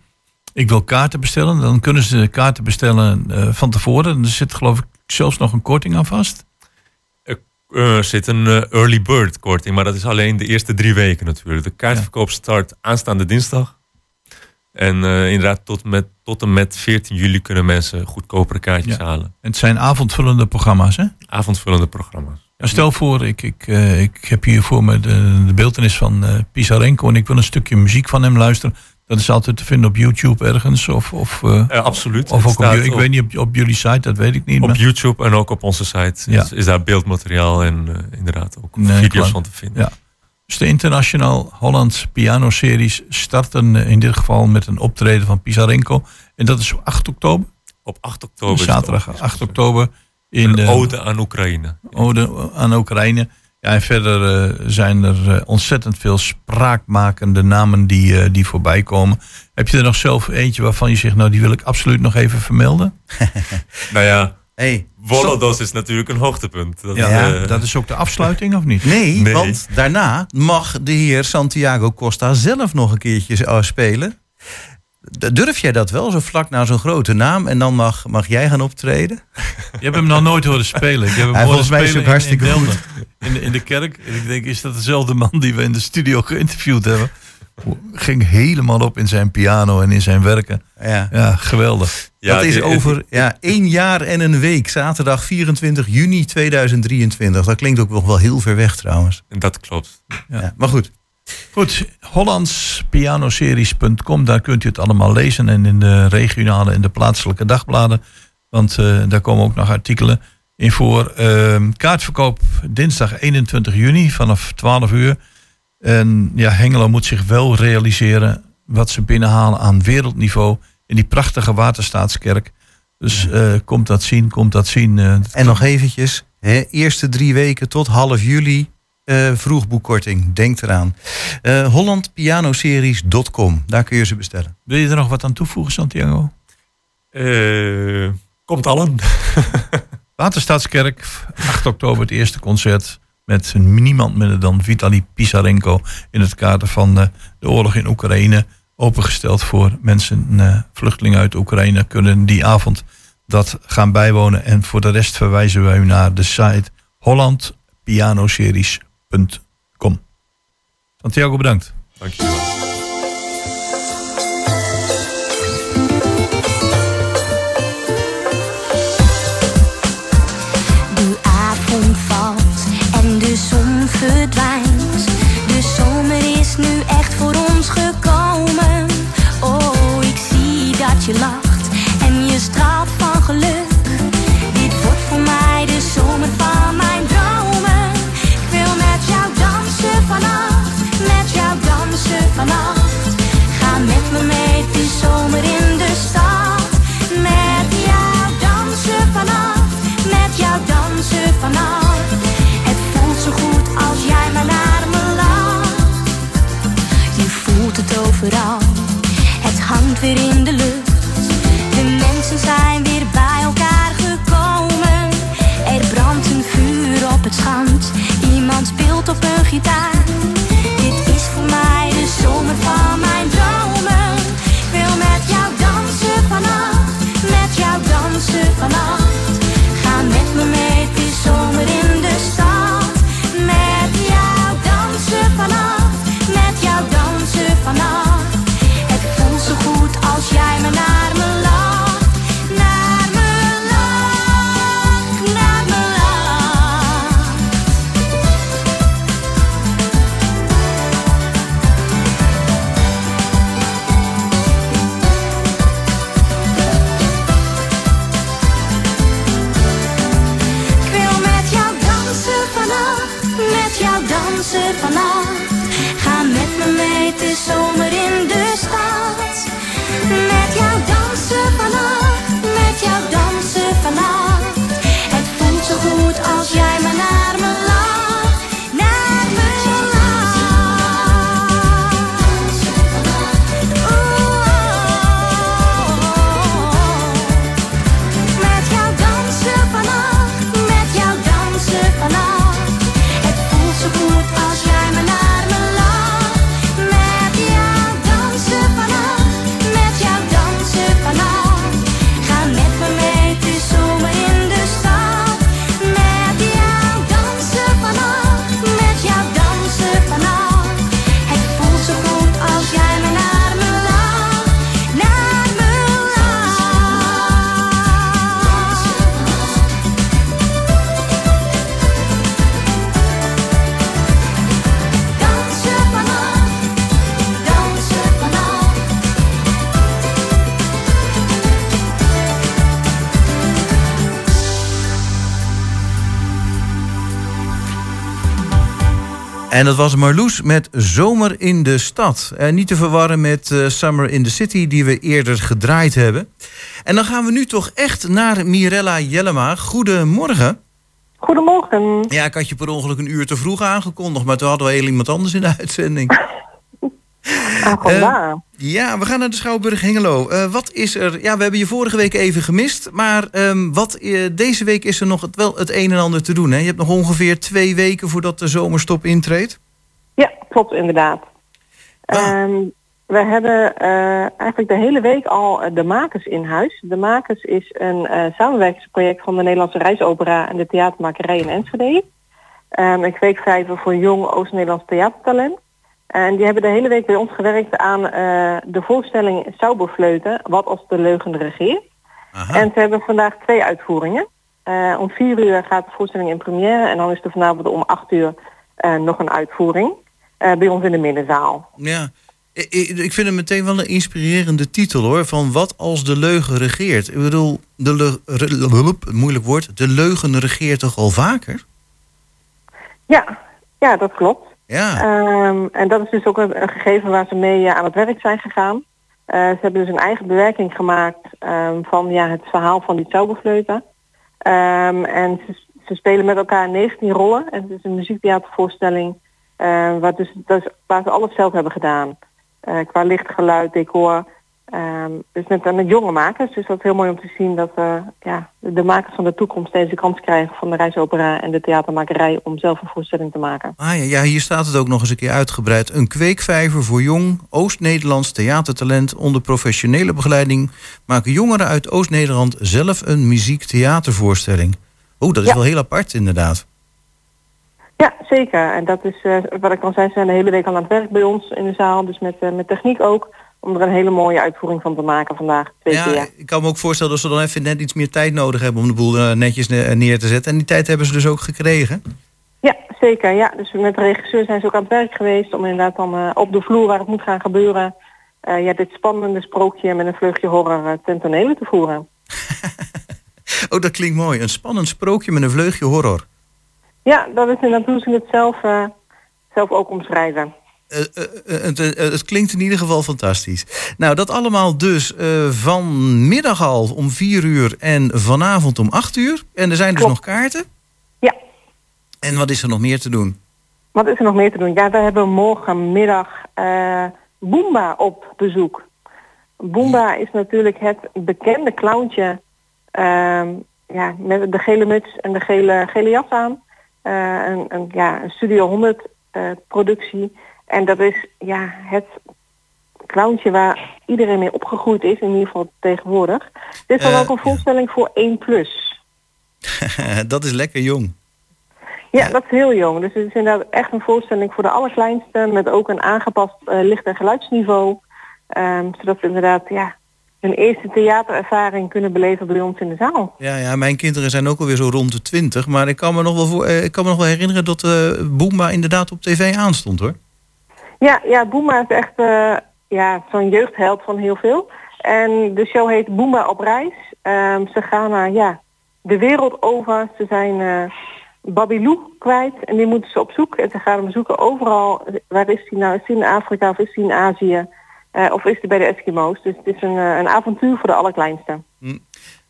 Speaker 5: Ik wil kaarten bestellen. Dan kunnen ze kaarten bestellen eh, van tevoren. Er zit geloof ik zelfs nog een korting aan vast.
Speaker 9: Er zit een early bird korting, maar dat is alleen de eerste drie weken natuurlijk. De kaartverkoop start aanstaande dinsdag. En inderdaad, tot, met, tot en met 14 juli kunnen mensen goedkopere kaartjes
Speaker 5: Ja.
Speaker 9: halen.
Speaker 5: En het zijn avondvullende programma's, hè?
Speaker 9: Avondvullende programma's.
Speaker 5: Stel voor, ik, ik, eh, ik heb hier voor me de, de beeldenis van eh Pisarenko... en ik wil een stukje muziek van hem luisteren. Dat is altijd te vinden op YouTube ergens. Of, of, eh,
Speaker 9: absoluut.
Speaker 5: of ook op, ik weet niet, op, op jullie site, dat weet ik niet.
Speaker 9: Op
Speaker 5: maar-
Speaker 9: YouTube en ook op onze site
Speaker 5: Ja.
Speaker 9: is, is daar beeldmateriaal en inderdaad ook
Speaker 5: Nee,
Speaker 9: video's van te vinden.
Speaker 5: Ja. Dus de Internationaal Hollands Piano Series starten in dit geval met een optreden van Pisarenko. En dat is op 8 oktober.
Speaker 9: Op 8 oktober.
Speaker 5: zaterdag
Speaker 9: ook.
Speaker 5: 8 oktober. In
Speaker 9: Een
Speaker 5: de
Speaker 9: ode aan Oekraïne.
Speaker 5: ode aan Oekraïne. Ja, en verder eh, zijn er eh, ontzettend veel spraakmakende namen die, eh, die voorbij komen. Heb je er nog zelf eentje waarvan je zegt, nou die wil ik absoluut nog even vermelden? (laughs)
Speaker 9: Nou ja,
Speaker 7: Hey,
Speaker 9: Volodos is natuurlijk een hoogtepunt. Dat,
Speaker 5: Ja, dat is ook de afsluiting of niet?
Speaker 7: Nee,
Speaker 9: Nee.
Speaker 7: want daarna mag de heer Santiago Costa zelf nog een keertje spelen. Durf jij dat wel, zo vlak na zo'n grote naam? En dan mag, mag jij gaan optreden?
Speaker 5: Je hebt hem nog nooit horen spelen. Ik heb hem
Speaker 7: Hij,
Speaker 5: horen
Speaker 7: volgens mij is ook hartstikke
Speaker 5: in, in
Speaker 7: goed.
Speaker 5: In de, in de kerk. En ik denk, is dat dezelfde man die we in de studio geïnterviewd hebben? Ging helemaal op in zijn piano en in zijn werken.
Speaker 7: Ja.
Speaker 5: Ja, geweldig.
Speaker 9: ja,
Speaker 7: dat is over ja, één jaar en een week. Zaterdag 24 juni 2023. Dat klinkt ook nog wel heel ver weg trouwens.
Speaker 9: Dat klopt.
Speaker 7: Ja. maar goed.
Speaker 5: Goed, hollandspianoseries.com. Daar kunt u het allemaal lezen. En in de regionale en de plaatselijke dagbladen. Want eh, daar komen ook nog artikelen in voor. Ehm, kaartverkoop dinsdag 21 juni vanaf 12 uur. En ja, Hengelo moet zich wel realiseren wat ze binnenhalen aan wereldniveau in die prachtige Waterstaatskerk. Dus eh, komt dat zien, komt dat zien. eh,
Speaker 7: En nog eventjes, hè, eerste drie weken tot half juli eh vroegboekkorting. Denk eraan. Eh hollandpianoseries.com, daar kun je ze bestellen.
Speaker 5: Wil je er nog wat aan toevoegen, Santiago?
Speaker 9: Eh, komt allen. (laughs)
Speaker 5: Waterstaatskerk, 8 oktober het eerste concert. Met niemand minder dan Vitali Pisarenko. In het kader van eh, de oorlog in Oekraïne. Opengesteld voor mensen, eh, vluchtelingen uit Oekraïne. Kunnen die avond dat gaan bijwonen. En voor de rest verwijzen wij u naar de site hollandpianoseries.com. Santiago, bedankt.
Speaker 9: Dankjewel.
Speaker 10: Het hangt weer in de lucht. De mensen zijn weer bij elkaar gekomen. Er brandt een vuur op het strand, iemand speelt op een gitaar.
Speaker 7: En dat was Marloes met Zomer in de Stad. En niet te verwarren met eh, Summer in the City, die we eerder gedraaid hebben. En dan gaan we nu toch echt naar Mirella Jellema. Goedemorgen.
Speaker 11: Goedemorgen.
Speaker 7: Ja, ik had je per ongeluk een uur te vroeg aangekondigd, maar toen hadden we heel iemand anders in de uitzending.
Speaker 11: Ah, vandaar.
Speaker 7: Ja, we gaan naar de Schouwburg Hengelo. Eh, wat is er? Ja, we hebben je vorige week even gemist. Maar ehm, wat, eh, deze week is er nog het, wel het een en ander te doen. Hè? Je hebt nog ongeveer twee weken voordat de zomerstop intreedt.
Speaker 11: Ja, klopt inderdaad.
Speaker 7: Ah.
Speaker 11: Ehm, we hebben eh, eigenlijk de hele week al eh, de Makers in huis. De Makers is een eh, samenwerkingsproject van de Nederlandse Reisopera en de Theatermakerij in Enschede. Ehm een kweekvijver voor jong Oost-Nederlands theatertalent. En die hebben de hele week bij ons gewerkt aan eh, de voorstelling Sauberfleuten, wat als de leugen regeert. En ze hebben vandaag twee uitvoeringen. Eh, om vier uur gaat de voorstelling in première en dan is er vanavond om acht uur eh, nog een uitvoering. bij ons in de middenzaal.
Speaker 7: Ja, ik, vind het meteen wel een inspirerende titel hoor. Van wat als de leugen regeert. Ik bedoel, de moeilijk woord. De leugen regeert toch al vaker?
Speaker 11: Ja, ja dat klopt.
Speaker 7: Ja.
Speaker 11: Ehm, en dat is dus ook een, gegeven waar ze mee eh, aan het werk zijn gegaan. Eh, ze hebben dus een eigen bewerking gemaakt ehm, van ja, het verhaal van die Zauberfleuten. Ehm, en ze, ze spelen met elkaar 19 rollen. En het is een muziektheatervoorstelling eh, waar, dus, dus, waar ze alles zelf hebben gedaan. Qua licht, geluid, decor. Ehm, dus met, met jonge makers. Dus dat is heel mooi om te zien dat eh, ja, de makers van de toekomst deze kans krijgen van de reisopera en de theatermakerij om zelf een voorstelling te maken.
Speaker 7: Ah ja, ja, hier staat het ook nog eens een keer uitgebreid. Een kweekvijver voor jong Oost-Nederlands theatertalent onder professionele begeleiding maken jongeren uit Oost-Nederland zelf een muziek-theatervoorstelling. Oeh, dat is
Speaker 11: Ja.
Speaker 7: wel heel apart inderdaad.
Speaker 11: Ja, zeker. En dat is eh, wat ik al zei, ze zijn de hele week al aan het werk bij ons in de zaal. Dus met, eh, met techniek ook. Om er een hele mooie uitvoering van te maken vandaag. Twee
Speaker 7: Ja,
Speaker 11: keer.
Speaker 7: ik kan me ook voorstellen dat ze dan even net iets meer tijd nodig hebben om de boel eh, netjes ne- neer te zetten. En die tijd hebben ze dus ook gekregen.
Speaker 11: Ja, zeker. Ja. Dus met de regisseur zijn ze ook aan het werk geweest om inderdaad dan eh, op de vloer waar het moet gaan gebeuren, eh, ja, dit spannende sprookje met een vleugje horror eh, ten tonele te voeren. (laughs)
Speaker 7: Oh, dat klinkt mooi. Een spannend sprookje met een vleugje horror.
Speaker 11: Ja, dat is inderdaad hoe ze het zelf, zelf ook omschrijven.
Speaker 7: Eh, eh, eh, het, klinkt in ieder geval fantastisch. Nou, dat allemaal dus vanmiddag al om 4 uur en vanavond om 8 uur. En er zijn dus nog kaarten.
Speaker 11: Ja.
Speaker 7: En wat is er nog meer te doen?
Speaker 11: Wat is er nog meer te doen? Ja, we hebben morgenmiddag Boomba op bezoek. Boomba is natuurlijk het bekende clowntje ehm, ja, met de gele muts en de gele, gele jas aan. Een, een, ja, een Studio 100 eh, productie. En dat is ja, het clowntje waar iedereen mee opgegroeid is, in ieder geval tegenwoordig. Dit is dan
Speaker 7: Eh,
Speaker 11: ook een voorstelling voor 1 plus. (laughs)
Speaker 7: dat is lekker jong.
Speaker 11: Ja, dat is heel jong. Dus het is inderdaad echt een voorstelling voor de allerkleinste, met ook een aangepast eh, licht- en geluidsniveau. Ehm, zodat ze inderdaad ja, hun eerste theaterervaring kunnen beleven bij ons in de zaal.
Speaker 7: Ja, ja, mijn kinderen zijn ook alweer zo rond de 20. Maar ik kan me nog wel, voor, eh, ik kan me nog wel herinneren dat eh Boomba inderdaad op tv aanstond hoor.
Speaker 11: Ja, ja Boema is echt eh, ja, zo'n jeugdheld van heel veel. En de show heet Boema op reis. Ehm, ze gaan naar ja, de wereld over. Ze zijn eh Babylou kwijt en die moeten ze op zoek. En ze gaan hem zoeken overal. Waar is hij nou? Is hij in Afrika of is hij in Azië? Eh, of is hij bij de Eskimo's? Dus het is een, een avontuur voor de allerkleinste.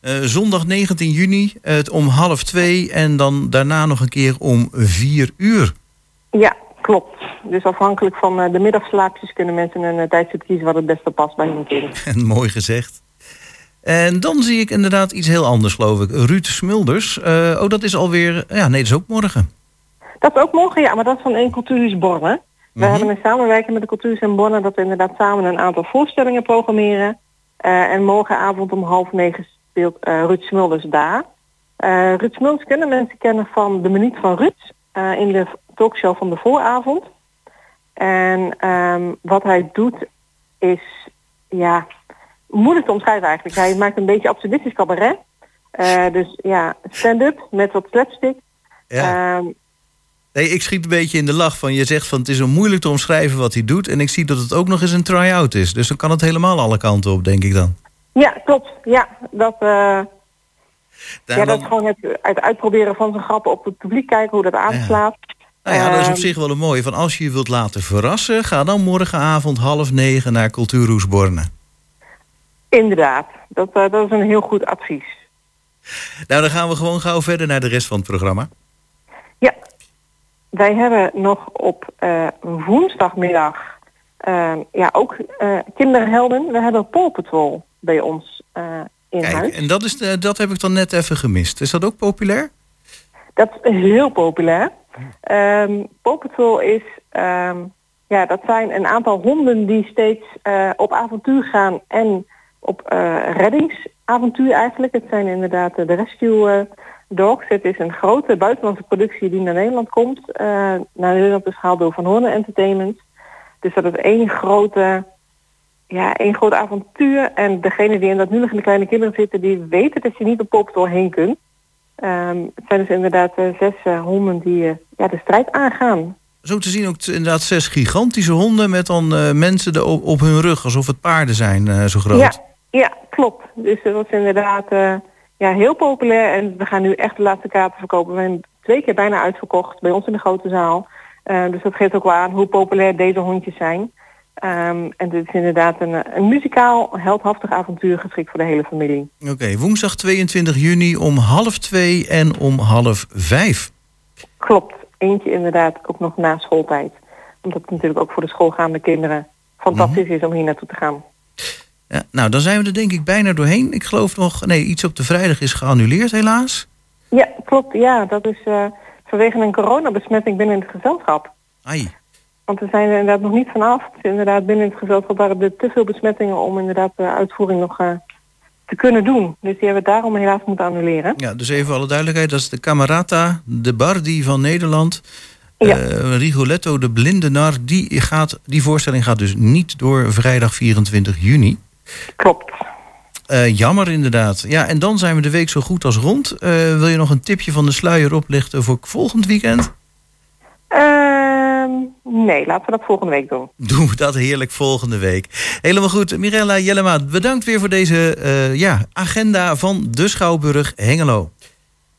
Speaker 7: Eh, zondag 19 juni eh, om half twee en dan daarna nog een keer om 4 uur.
Speaker 11: Ja, klopt. Dus afhankelijk van eh, de middagslaapjes kunnen mensen een uh, tijdstip kiezen wat het beste past bij hun kind. (laughs)
Speaker 7: En mooi gezegd. En dan zie ik inderdaad iets heel anders, geloof ik. Ruud Smulders. Eh, oh, dat is alweer... Ja, nee, dat is ook morgen.
Speaker 11: Dat is ook morgen, ja, maar dat is van één cultuurhuis Borne. We
Speaker 7: Mhm.
Speaker 11: hebben een samenwerking met de cultuurhuis in Borne dat we inderdaad samen een aantal voorstellingen programmeren. Eh, en morgenavond om half negen speelt eh Ruud Smulders daar. Eh Ruud Smulders kunnen mensen kennen van de minuut van Ruud eh, in de talkshow van de vooravond. En ehm, wat hij doet is, ja, moeilijk te omschrijven eigenlijk. Hij maakt een beetje absurdistisch cabaret. Eh, dus ja, stand-up met wat slapstick.
Speaker 7: Ja.
Speaker 11: Ehm,
Speaker 7: Nee, ik schiet een beetje in de lach van... je zegt van het is zo moeilijk te omschrijven wat hij doet... en ik zie dat het ook nog eens een try-out is. Dus dan kan het helemaal alle kanten op, denk ik dan.
Speaker 11: Ja, klopt. Ja, dat, eh,
Speaker 7: Daar
Speaker 11: ja, dat is gewoon het, het uitproberen van zijn grappen op het publiek kijken hoe dat aanslaat.
Speaker 7: Nou ja, dat is op
Speaker 11: Ehm,
Speaker 7: zich wel een mooie. Van als je je wilt laten verrassen... ga dan morgenavond half negen naar Cultuurhoes Borne.
Speaker 11: Inderdaad, dat, eh, dat is een heel goed advies.
Speaker 7: Nou, dan gaan we gewoon gauw verder naar de rest van het programma.
Speaker 11: Ja, wij hebben nog op eh, woensdagmiddag eh, ja, ook kinderhelden. We hebben Paw Patrol bij ons in
Speaker 7: Kijk,
Speaker 11: huis.
Speaker 7: en dat, is de, dat heb ik dan net even gemist. Is dat ook populair?
Speaker 11: Dat is heel populair. Ehm Paw Patrol is, ehm, ja, dat zijn een aantal honden die steeds eh, op avontuur gaan en op eh, reddingsavontuur eigenlijk. Het zijn inderdaad de rescue eh, dogs. Het is een grote buitenlandse productie die naar Nederland komt. naar Nederland is gehaald door Van Horne Entertainment. Dus dat is één grote, ja, één groot avontuur. En degene die in dat nu nog in de kleine kinderen zitten, die weten dat je niet op Patrol heen kunt. Ehm, het zijn dus inderdaad eh, zes eh, honden die eh, ja, de strijd aangaan.
Speaker 7: Zo te zien ook inderdaad zes gigantische honden... met dan mensen er op, op hun rug, alsof het paarden zijn, zo groot.
Speaker 11: Ja, ja, klopt. Dus dat is inderdaad ja, heel populair. En we gaan nu echt de laatste kaarten verkopen. We zijn twee keer bijna uitverkocht bij ons in de grote zaal. Dus dat geeft ook wel aan hoe populair deze hondjes zijn. Ehm, en dit is inderdaad een, eh, een muzikaal, heldhaftig avontuur geschikt voor de hele familie.
Speaker 7: Oké, woensdag 22 juni om half twee en om half vijf.
Speaker 11: Klopt. Eentje inderdaad ook nog na schooltijd. Omdat het natuurlijk ook voor de schoolgaande kinderen fantastisch is om hier naartoe te gaan.
Speaker 7: Ja, nou, dan zijn we er denk ik bijna doorheen. Ik geloof nog, nee, iets op de vrijdag is geannuleerd helaas.
Speaker 11: Ja, klopt. Ja, dat is eh, vanwege een coronabesmetting binnen het gezelschap.
Speaker 7: Ai.
Speaker 11: Want we zijn er inderdaad nog niet vanaf. Dus inderdaad, binnen het gezelschap waren er te veel besmettingen om inderdaad de uitvoering nog eh, te kunnen doen. Dus die hebben we daarom helaas moeten annuleren.
Speaker 7: Ja, dus even alle duidelijkheid, dat is de Camerata, de Bardi van Nederland.
Speaker 11: Ja.
Speaker 7: Eh, Rigoletto, de Blindenar, die, gaat, die voorstelling gaat dus niet door vrijdag 24 juni.
Speaker 11: Klopt.
Speaker 7: Eh, jammer inderdaad. Ja, en dan zijn we de week zo goed als rond. Eh, wil je nog een tipje van de sluier oplichten voor volgend weekend?
Speaker 11: Ehm, nee, laten we dat volgende week doen.
Speaker 7: Doen we dat heerlijk volgende week. Helemaal goed. Mirella Jellema, bedankt weer voor deze eh, ja, agenda van de Schouwburg Hengelo.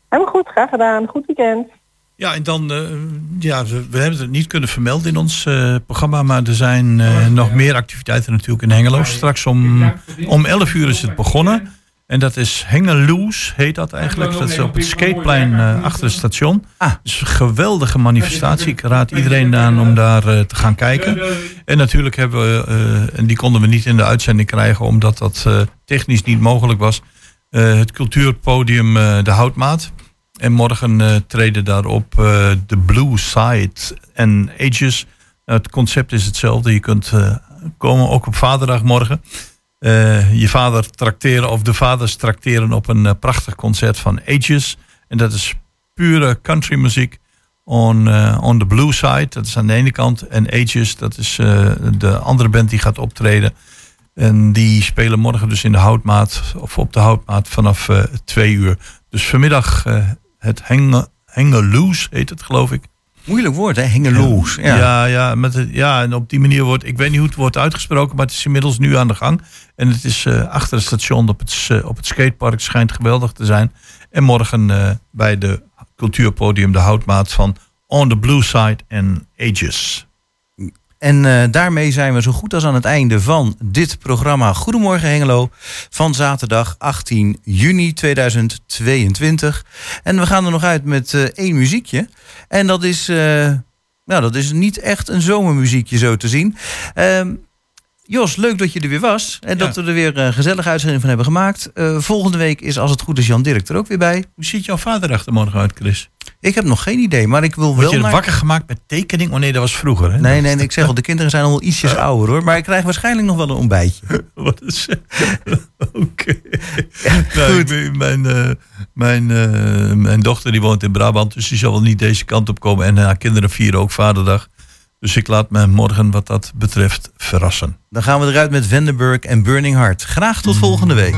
Speaker 11: Helemaal goed, graag gedaan. Goed weekend.
Speaker 5: Ja, en dan, eh, ja, we, we hebben het niet kunnen vermelden in ons eh, programma, maar er zijn eh, nog meer activiteiten natuurlijk in Hengelo. Straks om, om 11 uur is het begonnen. En dat is Hengeloos, heet dat eigenlijk. Dat is op het skateplein eh, achter het station.
Speaker 7: Ah.
Speaker 5: Dus een geweldige manifestatie. Ik raad iedereen aan om daar eh, te gaan kijken. En natuurlijk hebben we, eh, en die konden we niet in de uitzending krijgen, omdat dat eh, technisch niet mogelijk was, eh, het cultuurpodium eh, De Houtmaat. En morgen eh, treden daarop eh de Blue Side en Ages. Nou, het concept is hetzelfde. Je kunt eh, komen ook op vaderdag Eh, je vader trakteren of de vaders trakteren op een eh, prachtig concert van Ages. En dat is pure countrymuziek on, eh, on the blue side. Dat is aan de ene kant. En Ages, dat is de andere band die gaat optreden. En die spelen morgen dus in de houtmaat, of op de houtmaat vanaf twee uur. Dus vanmiddag het Henge, Hengeloos heet het, geloof ik.
Speaker 7: Moeilijk woord, hè? Hengeloos. Ja.
Speaker 5: Ja, ja, met het, ja, en op die manier wordt, ik weet niet hoe het wordt uitgesproken, maar het is inmiddels nu aan de gang. En het is eh, achter het station op het, eh, op het skatepark, schijnt geweldig te zijn. En morgen eh, bij de cultuurpodium de houtmaat van On the Blue Side en Ages.
Speaker 7: En eh, daarmee zijn we zo goed als aan het einde van dit programma Goedemorgen Hengelo van zaterdag 18 juni 2022. En we gaan er nog uit met eh, één muziekje. En dat is, nou, dat is niet echt een zomermuziekje zo te zien. Ehm, Jos, leuk dat je er weer was. En dat
Speaker 5: Ja.
Speaker 7: we er weer een gezellige uitzending van hebben gemaakt. Eh, volgende week is als het goed is Jan Dirk er ook weer bij.
Speaker 5: Hoe ziet jouw vaderdag er morgen uit, Chris?
Speaker 7: Ik heb nog geen idee, maar ik wil
Speaker 5: Word
Speaker 7: wel
Speaker 5: je
Speaker 7: naar...
Speaker 5: wakker gemaakt met tekening? Oh nee, dat was vroeger. Hè?
Speaker 7: Nee, nee, nee, ik zeg al, de kinderen zijn al ietsjes ouder hoor. Maar ik krijg waarschijnlijk nog wel een ontbijtje. (laughs)
Speaker 5: Wat is (laughs) Oké. Nou, ik ben- mijn, eh, mijn, eh, mijn dochter die woont in Brabant, dus die zal wel niet deze kant op komen. En haar kinderen vieren ook vaderdag. Dus ik laat me morgen wat dat betreft verrassen.
Speaker 7: Dan gaan we eruit met Vandenberg en Burning Heart. Graag tot volgende week.